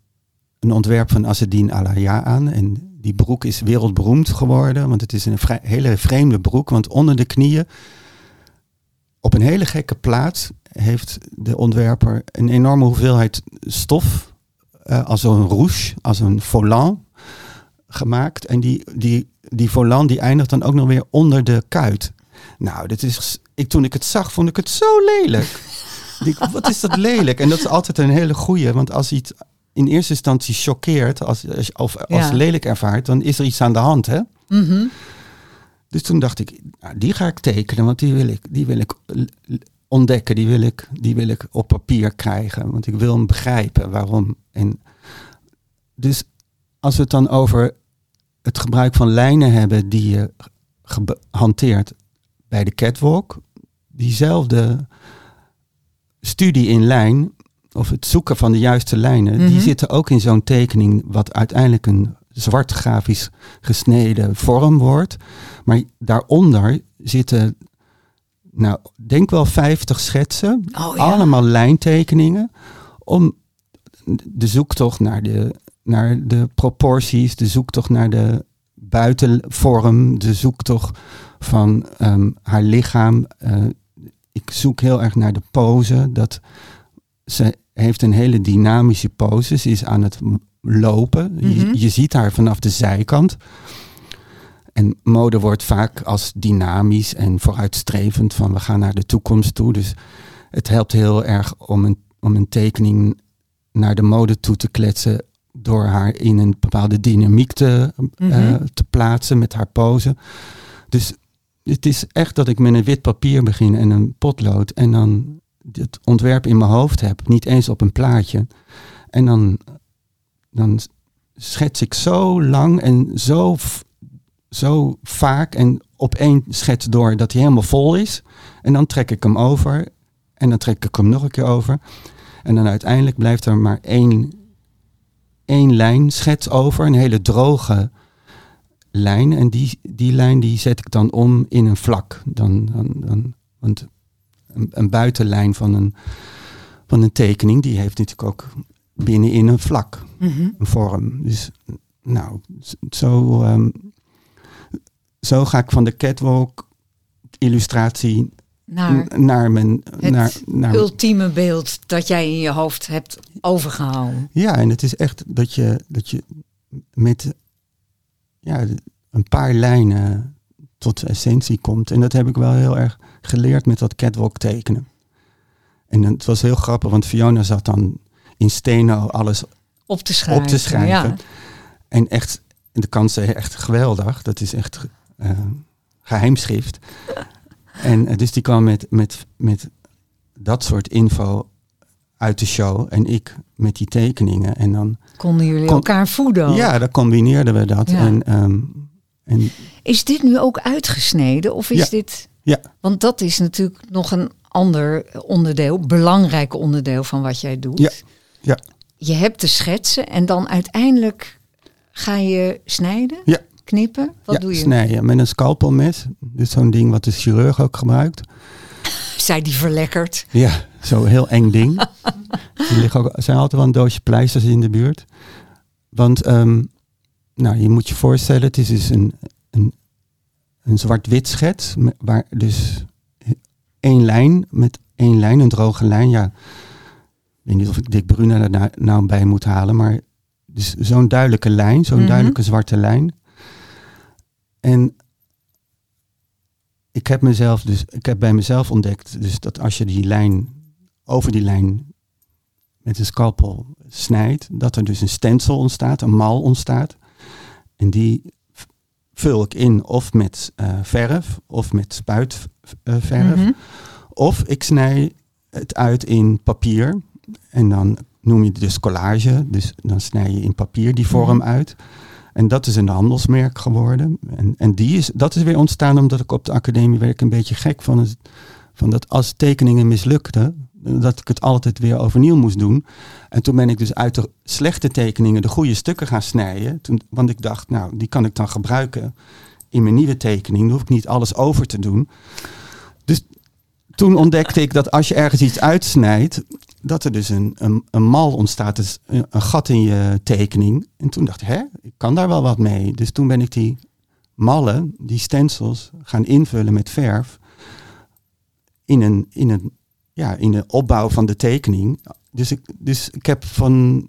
een ontwerp van Assedin Alaya aan. En die broek is wereldberoemd geworden, want het is een hele vreemde broek, want onder de knieën op een hele gekke plaats heeft de ontwerper een enorme hoeveelheid stof, uh, als een rouge, als een volant gemaakt. En die, die, die volant die eindigt dan ook nog weer onder de kuit. Nou, dit is, ik, toen ik het zag, vond ik het zo lelijk. Wat is dat lelijk? En dat is altijd een hele goeie, want als iets in eerste instantie choqueert, als, als, of als lelijk ervaart, dan is er iets aan de hand, hè? Mhm. Dus toen dacht ik, nou, die ga ik tekenen, want die wil ik, die wil ik ontdekken, die wil, ik, die wil ik op papier krijgen, want ik wil hem begrijpen waarom. En dus als we het dan over het gebruik van lijnen hebben die je hanteert bij de catwalk, diezelfde studie in lijn, of het zoeken van de juiste lijnen, die mhm. zitten ook in zo'n tekening, wat uiteindelijk een zwart grafisch gesneden vorm wordt. Maar daaronder zitten, nou, denk wel 50 schetsen, oh, allemaal lijntekeningen, om de zoektocht naar de, naar de proporties, de zoektocht naar de buitenvorm, de zoektocht van ehm, haar lichaam. Uh, ik zoek heel erg naar de pose. Dat ze heeft een hele dynamische pose. Ze is aan het lopen. je, mhm. je, ziet haar vanaf de zijkant. En mode wordt vaak als dynamisch en vooruitstrevend van we gaan naar de toekomst toe. Dus het helpt heel erg om een, om een tekening naar de mode toe te kletsen door haar in een bepaalde dynamiek te, eh, mhm. te plaatsen met haar pose. Dus het is echt dat ik met een wit papier begin en een potlood en dan het ontwerp in mijn hoofd heb, niet eens op een plaatje. En dan, dan schets ik zo lang en zo, zo vaak en op één schets door dat hij helemaal vol is. En dan trek ik hem over en dan trek ik hem nog een keer over. En dan uiteindelijk blijft er maar één, één lijn schets over, een hele droge lijn. En die, die lijn die zet ik dan om in een vlak. Dan, dan, dan, want een, een buitenlijn van een, van een tekening, die heeft natuurlijk ook binnenin een vlak, mhm. een vorm. Dus nou, zo, um, zo ga ik van de catwalk illustratie naar, naar mijn naar, naar ultieme beeld dat jij in je hoofd hebt overgehouden. Ja, en het is echt dat je, dat je met ja, een paar lijnen tot de essentie komt. En dat heb ik wel heel erg geleerd met dat catwalk tekenen. En het was heel grappig, want Fiona zat dan in steno alles op te schrijven. Op te schrijven. En echt, de kansen echt geweldig. Dat is echt uh, geheimschrift. en uh, dus die kwam met, met, met dat soort info uit de show. En ik met die tekeningen. En dan konden jullie elkaar voeden. Ja, dan combineerden we dat. En, um, en, is dit nu ook uitgesneden? Of is ja. dit. Ja. Want dat is natuurlijk nog een ander onderdeel, belangrijk onderdeel van wat jij doet. Ja. ja. Je hebt de schetsen en dan uiteindelijk ga je snijden? Ja. Knippen? Wat doe je? snijden met een scalpelmes. Dus zo'n ding wat de chirurg ook gebruikt. Zij die verlekkerd. Ja, zo'n heel eng ding. er liggen ook, zijn altijd wel een doosje pleisters in de buurt. Want um, nou, je moet je voorstellen, het is dus een, een, een zwart-wit schets. Waar dus één lijn met één lijn, een droge lijn. Ja, ik weet niet of ik Dick Bruna er nou, nou bij moet halen, maar dus zo'n duidelijke lijn, zo'n mhm. duidelijke zwarte lijn. En ik heb mezelf dus, ik heb bij mezelf ontdekt, dus dat als je die lijn over die lijn met een scalpel snijdt, dat er dus een stencil ontstaat, een mal ontstaat. En die vul ik in of met uh, verf of met spuitverf. Uh, Of ik snij het uit in papier. En dan noem je het dus collage. Dus dan snij je in papier die vorm mhm. uit. En dat is een handelsmerk geworden. En, en die is, dat is weer ontstaan omdat ik op de academie werk een beetje gek van, het, van dat als tekeningen mislukten, dat ik het altijd weer overnieuw moest doen. En toen ben ik dus uit de slechte tekeningen de goede stukken gaan snijden. Toen, want ik dacht, nou, die kan ik dan gebruiken in mijn nieuwe tekening. Dan hoef ik niet alles over te doen. Dus toen ontdekte ik dat als je ergens iets uitsnijdt, dat er dus een, een, een mal ontstaat, dus een, gat in je tekening. En toen dacht ik, hè, ik kan daar wel wat mee. Dus toen ben ik die mallen, die stencils, gaan invullen met verf in een, in een, ja, in de opbouw van de tekening. Dus ik, dus ik heb van,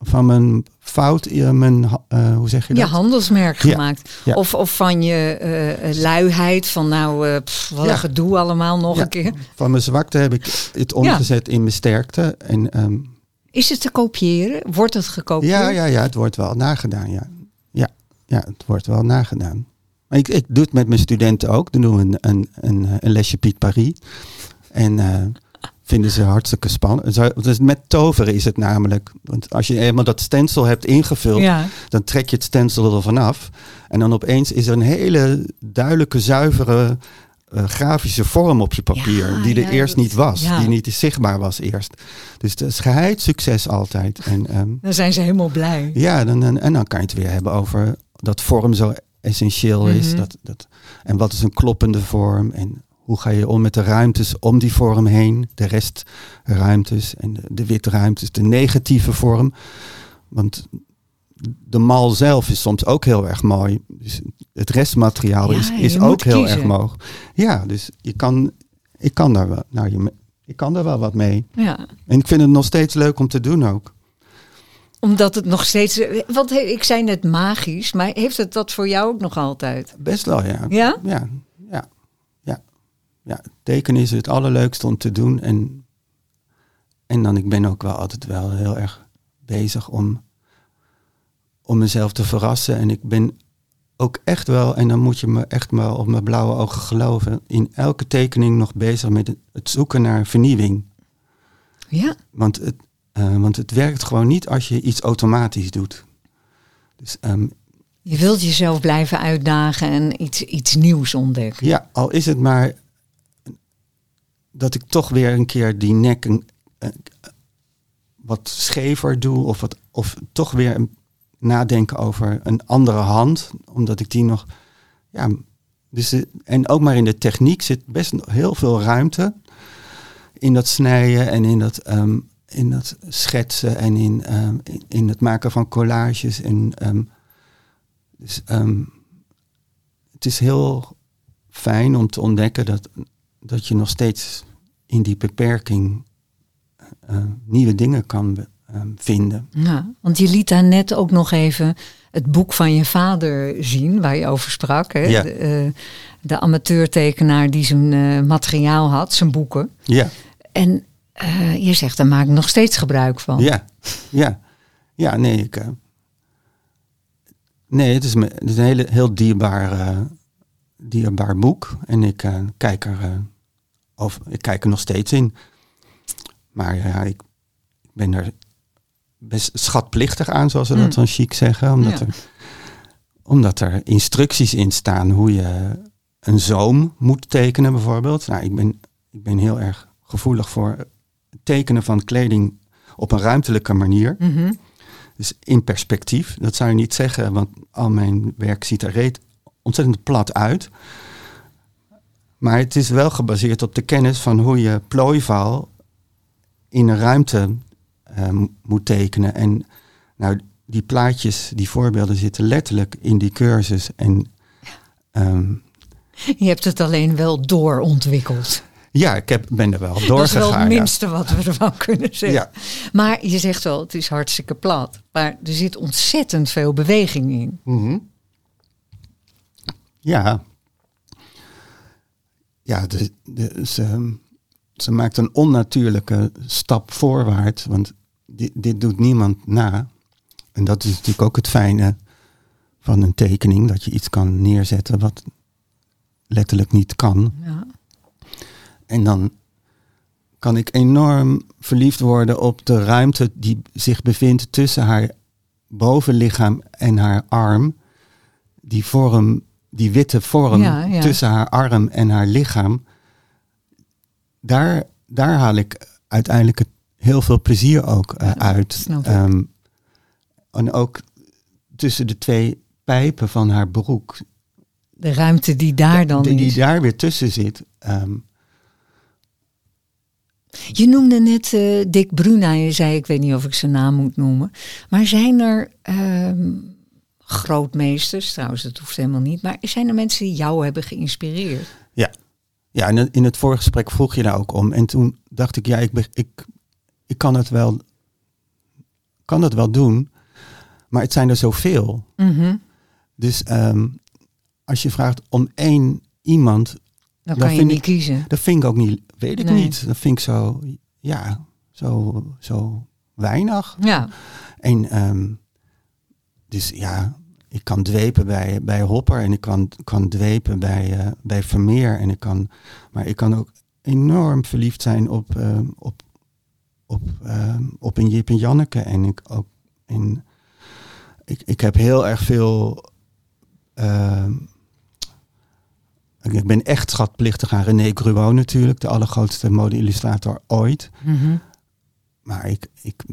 van mijn fout, eh, mijn, uh, hoe zeg je dat? Je handelsmerk gemaakt. Of, of van je uh, luiheid, van nou, uh, pff, wat een gedoe allemaal nog een keer. Van mijn zwakte heb ik het omgezet in mijn sterkte. En, um, Is het te kopiëren? Wordt het gekopieerd? Ja, ja, ja, het wordt wel nagedaan, ja. Ja, ja het wordt wel nagedaan. Maar ik, ik doe het met mijn studenten ook. Dan doen we een, een, een, een lesje Piet Paris. En vinden ze hartstikke spannend. Dus met toveren is het namelijk. Want als je eenmaal dat stencil hebt ingevuld, dan trek je het stencil er vanaf. En dan opeens is er een hele duidelijke, zuivere uh, grafische vorm op je papier. die er eerst niet was. Die niet zichtbaar was eerst. Dus dat is geheid succes altijd. En, um, dan zijn ze helemaal blij. Ja, dan, en, en dan kan je het weer hebben over dat vorm zo essentieel is. Mhm. dat, dat, en wat is een kloppende vorm? En hoe ga je om met de ruimtes om die vorm heen? De restruimtes en de, de witruimtes, de negatieve vorm. Want de mal zelf is soms ook heel erg mooi. Dus het restmateriaal is, is ook heel erg mooi. Ja, dus je kan, ik kan daar wel, nou, je, ik kan daar wel wat mee. Ja. En ik vind het nog steeds leuk om te doen ook omdat het nog steeds. Want ik zei net magisch, maar heeft het dat voor jou ook nog altijd? Best wel, ja. Ja? Ja, ja, tekenen is het allerleukste om te doen. En, en dan, ik ben ook wel altijd wel heel erg bezig om, om mezelf te verrassen. En ik ben ook echt wel, en dan moet je me echt maar op mijn blauwe ogen geloven, in elke tekening nog bezig met het zoeken naar vernieuwing. Ja. Want het, uh, want het werkt gewoon niet als je iets automatisch doet. Dus um, je wilt jezelf blijven uitdagen en iets, iets nieuws ontdekken. Ja, al is het maar dat ik toch weer een keer die nek een, wat schever doe. Of, wat, of toch weer nadenken over een andere hand. Omdat ik die nog. Ja, dus en ook maar in de techniek zit best heel veel ruimte. In dat snijden en in dat, um, in dat schetsen en in, um, in, in, het maken van collages. En, um, dus het is heel fijn om te ontdekken dat, dat je nog steeds in die beperking uh, nieuwe dingen kan uh, vinden. Ja, want je liet daar net ook nog even het boek van je vader zien, waar je over sprak. Hè? Ja. De, uh, de amateurtekenaar die zijn materiaal had, zijn boeken. Ja. En je zegt, daar maak ik nog steeds gebruik van. Ja, ja. Ja, nee, ik... nee, het is, me, het is een hele, heel dierbaar, dierbaar boek. En ik kijk er of ik kijk er nog steeds in. Maar ja, ik, ik ben er best schatplichtig aan, zoals ze dat dan mm. chic zeggen. Omdat, er, omdat er instructies in staan hoe je een zoom moet tekenen bijvoorbeeld. Nou, ik ben, ik ben heel erg gevoelig voor het tekenen van kleding op een ruimtelijke manier. Mhm. Dus in perspectief. Dat zou je niet zeggen, want al mijn werk ziet er reet ontzettend plat uit. Maar het is wel gebaseerd op de kennis van hoe je plooivaal in een ruimte uh, moet tekenen. En nou, die plaatjes, die voorbeelden zitten letterlijk in die cursus. En, um, je hebt het alleen wel doorontwikkeld. Ja, ik heb, ben er wel doorgegaan. Dat is wel het minste wat we ervan kunnen zeggen. Ja. Maar je zegt wel, het is hartstikke plat. Maar er zit ontzettend veel beweging in. Mm -hmm. Ja, ja, de, de, ze, ze maakt een onnatuurlijke stap voorwaarts, want dit, dit doet niemand na. En dat is natuurlijk ook het fijne van een tekening, dat je iets kan neerzetten wat letterlijk niet kan. Ja. En dan kan ik enorm verliefd worden op de ruimte die zich bevindt tussen haar bovenlichaam en haar arm. Die vorm die witte vorm tussen haar arm en haar lichaam, daar, daar haal ik uiteindelijk heel veel plezier ook uh, uit. Um, en ook tussen de twee pijpen van haar broek. De ruimte die daar dan die, die daar weer tussen zit. Um, je noemde net uh, Dick Bruna, je zei, ik weet niet of ik zijn naam moet noemen. Maar zijn er um, grootmeesters, trouwens dat hoeft helemaal niet, maar zijn er mensen die jou hebben geïnspireerd? Ja, Ja, en in het vorige gesprek vroeg je daar ook om. En toen dacht ik, ja, ik, ik, ik kan het wel, kan het wel doen, maar het zijn er zoveel. Mhm. Dus ehm, als je vraagt om één iemand, Dan Dat kan je niet ik- kiezen. dat vind ik ook niet, weet ik Nee. niet. Dat vind ik zo, ja, zo, zo weinig. Ja, En ehm, dus ja, ik kan dwepen bij, bij Hopper en ik kan, kan dwepen bij, eh, bij Vermeer. En ik kan, maar ik kan ook enorm verliefd zijn op, ehm, op, op, ehm, op een Jip en Janneke. En ik ook in. Ik, ik heb heel erg veel. ik ben echt schatplichtig aan René Gruot natuurlijk, de allergrootste mode-illustrator ooit. Mhm. Maar ik, ik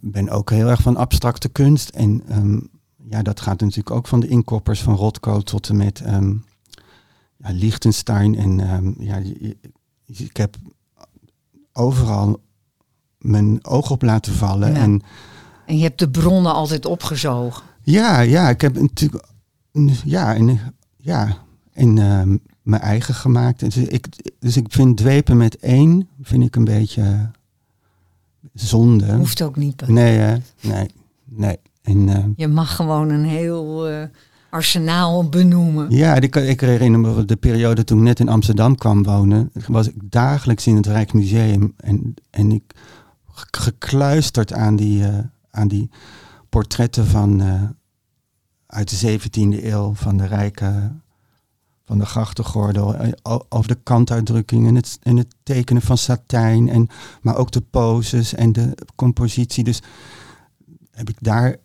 ben ook heel erg van abstracte kunst. En ehm, ja, dat gaat natuurlijk ook van de inkoppers van Rothko tot en met ehm, ja, Liechtenstein. En ehm, ja, ik heb overal mijn oog op laten vallen. Ja. En en je hebt de bronnen altijd opgezogen. ja, ja, ik heb natuurlijk. Ja, en, ja, en mijn eigen gemaakt. Dus ik, dus ik vind dwepen met één vind ik een beetje zonde. Hoeft ook niet. Nee, hè? nee, nee. En, eh, Je mag gewoon een heel eh, arsenaal benoemen. ja, ik, ik herinner me de periode toen ik net in Amsterdam kwam wonen. Was ik dagelijks in het Rijksmuseum. En, en ik ge- gekluisterd aan die, eh, aan die portretten van, uit de 17e eeuw van de rijke. Van de grachtengordel, eh, over de kantuitdrukking en het, en het tekenen van satijn. En, maar ook de poses en de compositie. Dus heb ik daar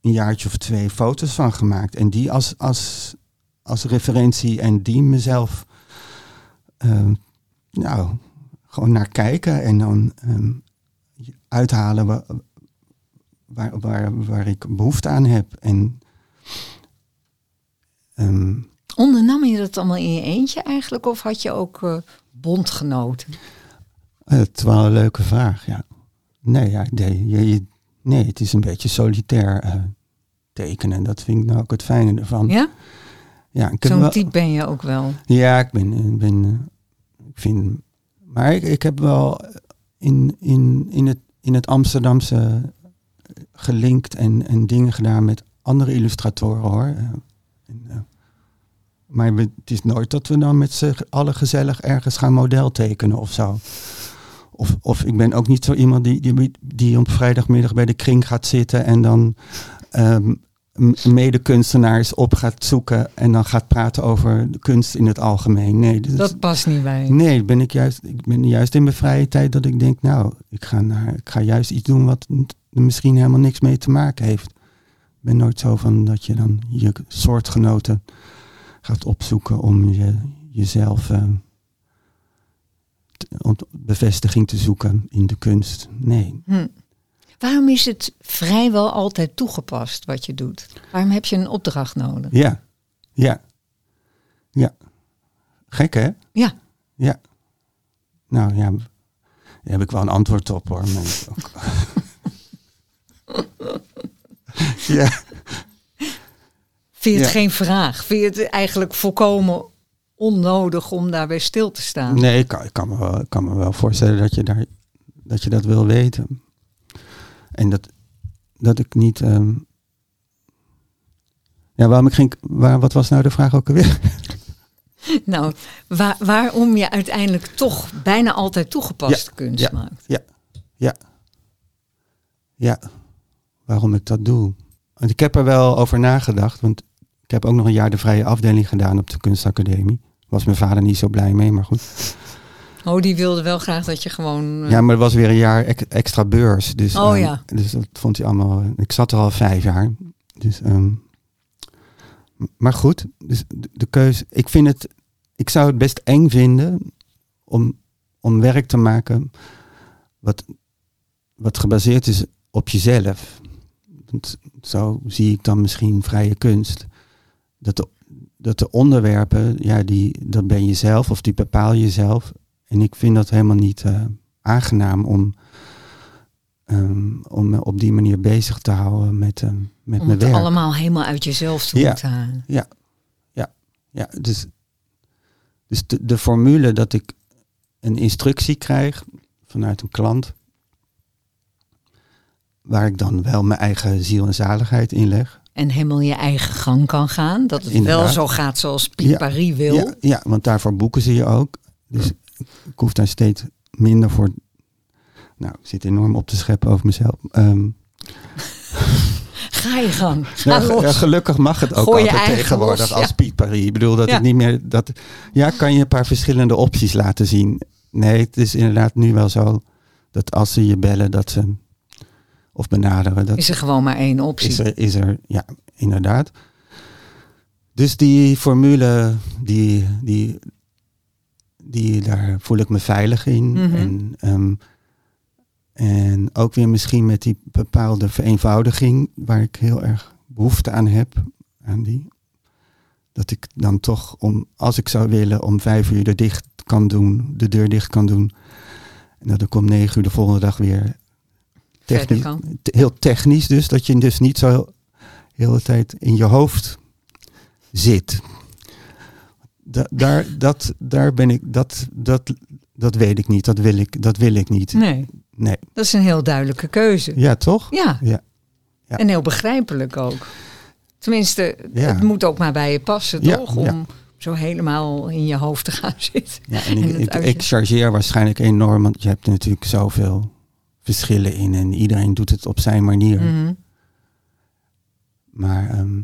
een jaartje of twee foto's van gemaakt. En die als, als, als referentie en die mezelf ehm, nou, gewoon naar kijken en dan ehm, uithalen wa- waar, waar, waar ik behoefte aan heb. En ehm, Ondernam je dat allemaal in je eentje eigenlijk? Of had je ook eh, bondgenoten? het is wel een leuke vraag, ja. Nee, ja, nee, je, nee het is een beetje solitair eh, tekenen. Dat vind ik nou ook het fijne ervan. Ja? Ja, Zo'n type ben je ook wel. Ja, ik ben, ben eh, ik vind, maar ik, ik heb wel in, in, in, het, in het Amsterdamse gelinkt en, en dingen gedaan met andere illustratoren hoor. Eh, en, eh, maar we- het is nooit dat we dan met z'n allen gezellig ergens gaan model tekenen of zo. Of, of ik ben ook niet zo iemand die, die, die op vrijdagmiddag bij de kring gaat zitten en dan ehm, m- medekunstenaars op gaat zoeken en dan gaat praten over de kunst in het algemeen. Nee, dat, Dat past niet bij. nee ben ik, juist, ik ben juist in mijn vrije tijd dat ik denk, nou, ik ga, naar, ik ga juist iets doen wat er misschien helemaal niks mee te maken heeft. Ik ben nooit zo van dat je dan je soortgenoten gaat opzoeken om je, jezelf eh, te- bevestiging te zoeken in de kunst. Nee. Hm. Waarom is het vrijwel altijd toegepast wat je doet? Waarom heb je een opdracht nodig? Ja, ja, ja. Gek hè? Ja, Ja. Nou ja, daar heb ik wel een antwoord op hoor. Ja, vind je het Ja. geen vraag? Vind je het eigenlijk volkomen onnodig om daarbij stil te staan? nee, ik kan, ik kan, me wel, ik kan me wel voorstellen dat je, daar, dat, je dat wil weten. En dat, dat ik niet... ehm, Ja, waarom ik ging... Waar, wat was nou de vraag ook alweer? Nou, waar- waarom je uiteindelijk toch bijna altijd toegepaste Ja, kunst ja. maakt. Ja. Ja, waarom ik dat doe. Want ik heb er wel over nagedacht, want heb ook nog een jaar de vrije afdeling gedaan op de kunstacademie. Was mijn vader niet zo blij mee, maar goed. Oh, die wilde wel graag dat je gewoon... eh, Ja, maar het was weer een jaar ex- extra beurs. Dus, Oh ehm, ja. Dus dat vond hij allemaal... Ik zat er al vijf jaar. Dus, ehm, maar goed, dus de, de keuze... Ik vind het... Ik zou het best eng vinden om, om werk te maken wat, wat gebaseerd is op jezelf. Want zo zie ik dan misschien vrije kunst. Dat de, dat de onderwerpen, ja, die, dat ben je zelf of die bepaal je zelf. En ik vind dat helemaal niet eh, aangenaam om, ehm, om me op die manier bezig te houden met, ehm, met om mijn het werk. allemaal helemaal uit jezelf te Ja. moeten halen. Ja, dus, Dus de, de formule dat ik een instructie krijg vanuit een klant, waar ik dan wel mijn eigen ziel en zaligheid in leg. En helemaal je eigen gang kan gaan. Dat het wel zo gaat zoals Piet Ja. Paris wil. Ja, ja, want daarvoor boeken ze je ook. Dus ik hoef daar steeds minder voor. Nou, ik zit enorm op te scheppen over mezelf. Ehm, Ga je gang. Ga nou, los. ja, gelukkig mag het ook Gooi altijd tegenwoordig los, als. Piet Paris. Ik bedoel dat Ja. het niet meer dat. Ja, kan je een paar verschillende opties laten zien. Nee, het is inderdaad nu wel zo dat als ze je bellen, dat ze of benaderen, dat Is er gewoon maar één optie. is er, is er, ja, inderdaad. Dus die formule, die, die, die, daar voel ik me veilig in. Mhm. en, ehm, en ook weer misschien met die bepaalde vereenvoudiging, waar ik heel erg behoefte aan heb. Aan die. Dat ik dan toch, om, als ik zou willen, om vijf uur de, dicht kan doen, de deur dicht kan doen. En dat ik om negen uur de volgende dag weer technisch, heel technisch dus, dat je dus niet zo de hele tijd in je hoofd zit. Da- daar, dat, daar ben ik, dat, dat, dat weet ik niet, dat wil ik, dat wil ik niet. Nee, Nee. dat is een heel duidelijke keuze. Ja, toch? Ja, Ja. Ja. en heel begrijpelijk ook. Tenminste, Ja. het moet ook maar bij je passen, Ja, toch? Om zo helemaal in je hoofd te gaan zitten. Ja, en En ik, ik, uit je- ik chargeer waarschijnlijk enorm, want je hebt natuurlijk zoveel verschillen in en iedereen doet het op zijn manier. Mhm. Maar ehm,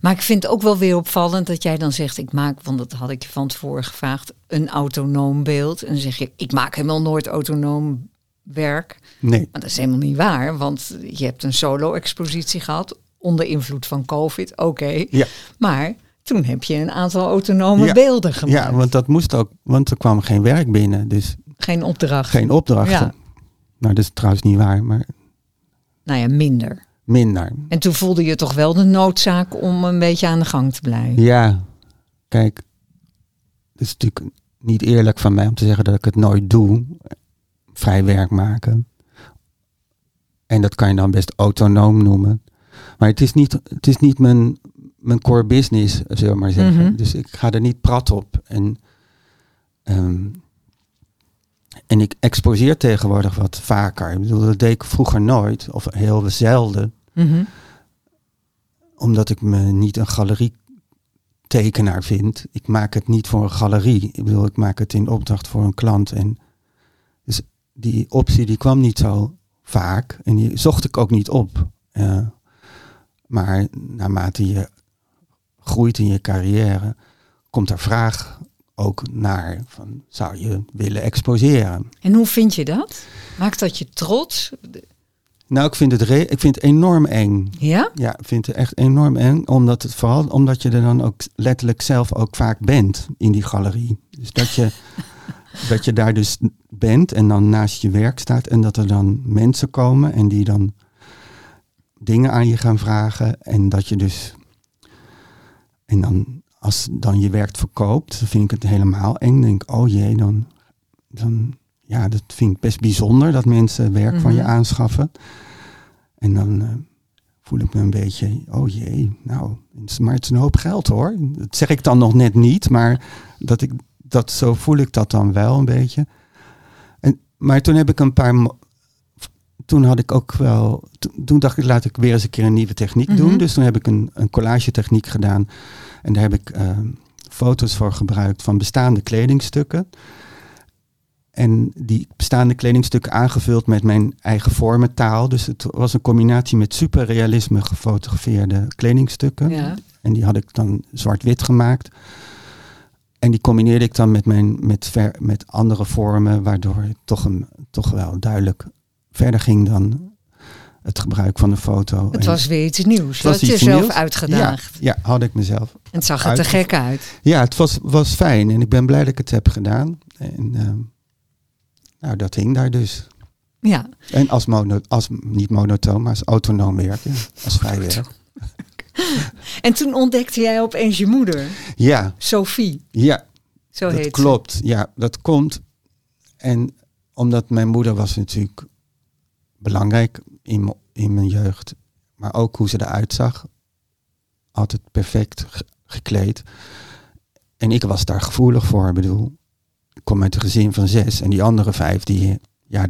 Maar ik vind het ook wel weer opvallend dat jij dan zegt, ik maak, want dat had ik je van tevoren gevraagd, een autonoom beeld. En dan zeg je, ik maak helemaal nooit autonoom werk. nee, Maar dat is helemaal niet waar, want je hebt een solo-expositie gehad onder invloed van COVID, oké. Ja. Maar toen heb je een aantal autonome Ja. beelden gemaakt. ja, want dat moest ook, want er kwam geen werk binnen, dus Geen opdracht. geen opdrachten. Ja. Nou, dat is trouwens niet waar, maar Nou ja, minder. minder. En toen voelde je toch wel de noodzaak om een beetje aan de gang te blijven. Ja, kijk, het is natuurlijk niet eerlijk van mij om te zeggen dat ik het nooit doe. Vrij werk maken. En dat kan je dan best autonoom noemen. Maar het is niet, het is niet mijn, mijn core business, zullen we maar zeggen. Mhm. Dus ik ga er niet prat op. En, ehm, en ik exposeer tegenwoordig wat vaker. Ik bedoel, dat deed ik vroeger nooit, of heel zelden Mhm. omdat ik me niet een galerietekenaar vind. Ik maak het niet voor een galerie. Ik bedoel, ik maak het in opdracht voor een klant. En dus die optie die kwam niet zo vaak. En die zocht ik ook niet op. Maar naarmate je groeit in je carrière, komt er vraag ook naar van zou je willen exposeren? En hoe vind je dat? Maakt dat je trots? Nou, ik vind het, re- ik vind het enorm eng. Ja? Ja, ik vind het echt enorm eng. Omdat het vooral omdat je er dan ook letterlijk zelf ook vaak bent in die galerie. Dus dat je, dat je daar dus bent en dan naast je werk staat. En dat er dan mensen komen en die dan dingen aan je gaan vragen. En dat je dus. En dan als dan je werk verkoopt, dan vind ik het helemaal eng. Denk oh jee, dan. dan ja, dat vind ik best bijzonder dat mensen werk van je Mhm. aanschaffen. En dan eh, voel ik me een beetje, oh jee, nou, maar het is een hoop geld hoor. Dat zeg ik dan nog net niet, maar dat ik, dat, zo voel ik dat dan wel een beetje. En, maar toen heb ik een paar, toen had ik ook wel, toen, toen dacht ik, laat ik weer eens een keer een nieuwe techniek doen. Mhm. Dus toen heb ik een, een collage techniek gedaan. En daar heb ik eh, foto's voor gebruikt van bestaande kledingstukken. En die bestaande kledingstukken aangevuld met mijn eigen vormentaal. Dus het was een combinatie met superrealisme gefotografeerde kledingstukken. Ja. En die had ik dan zwart-wit gemaakt. En die combineerde ik dan met, mijn, met, ver, met andere vormen, waardoor het toch, een, toch wel duidelijk verder ging dan het gebruik van de foto. Het was weer iets nieuws. Je had jezelf nieuws. uitgedaagd. Ja, ja, had ik mezelf. En het zag er te gek uit. Ja, het was, was fijn en ik ben blij dat ik het heb gedaan. En ehm, nou, dat hing daar dus. Ja. En als, mono, als niet monotoon, maar als autonoom werken. Als vrij werk. En toen ontdekte jij opeens je moeder, Ja, Sophie. ja, Zo dat heet ze. klopt. Ja, dat komt. En omdat mijn moeder was natuurlijk belangrijk in, mijn jeugd. Maar ook hoe ze eruit zag. Altijd perfect ge- gekleed. en ik was daar gevoelig voor. Ik bedoel, ik kom uit een gezin van zes en die andere vijf, die, ja,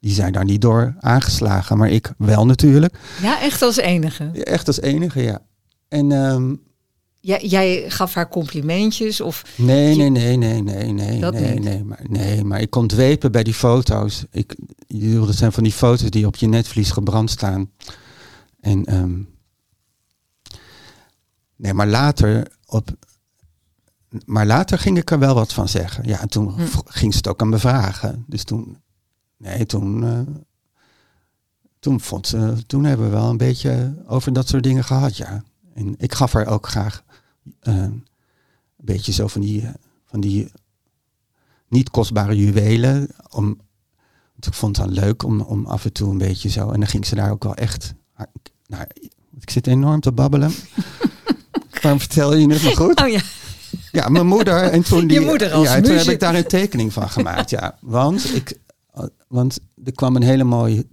die zijn daar niet door aangeslagen. Maar ik wel natuurlijk. Ja, echt als enige. Ja, echt als enige, ja. En ehm, Jij, jij gaf haar complimentjes of... nee, nee, nee, nee, nee, nee, Dat nee, niet. nee, maar, nee, maar ik kon dwepen bij die foto's. Ik, dat zijn van die foto's die op je netvlies gebrand staan. En, ehm, nee, maar later, op, maar later ging ik er wel wat van zeggen. Ja, en toen Hm. ging ze het ook aan me vragen. Dus toen, nee, toen, eh, toen vond ze, toen hebben we wel een beetje over dat soort dingen gehad, ja. En ik gaf haar ook graag een beetje zo van die, eh, van die niet kostbare juwelen. Om, want ik vond het dan leuk om, om af en toe een beetje zo. En dan ging ze daar ook wel echt. Nou, ik zit enorm te babbelen. Waarom vertel je het me goed? Oh ja, Ja, mijn moeder. En toen die, Je moeder als ja, en toen heb ik daar een tekening van gemaakt. Ja, want, ik, want er kwam een hele mooie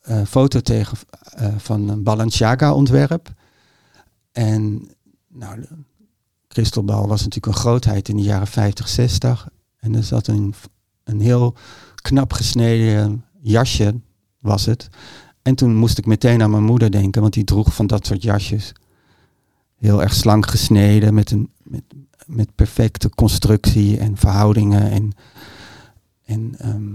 eh, foto tegen eh, van een Balenciaga ontwerp. En nou, de Crystalbal was natuurlijk een grootheid in de jaren 50, 60. En er zat een, een heel knap gesneden jasje, was het. En toen moest ik meteen aan mijn moeder denken, want die droeg van dat soort jasjes. Heel erg slank gesneden, met, een, met, met perfecte constructie en verhoudingen. En, en, ehm,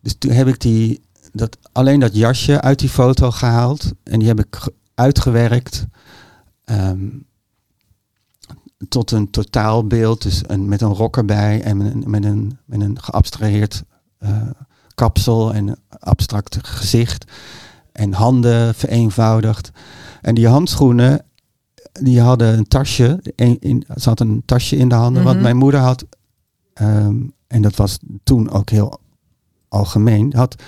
dus toen heb ik die, dat, alleen dat jasje uit die foto gehaald. En die heb ik ge- uitgewerkt ehm, tot een totaalbeeld. Dus een, met een rok erbij en met een, met een, met een geabstraheerd eh, kapsel en een abstract gezicht. En handen vereenvoudigd. En die handschoenen, die hadden een tasje. In, ze had een tasje in de handen. Mhm. Wat mijn moeder had. ehm, en dat was toen ook heel algemeen. Had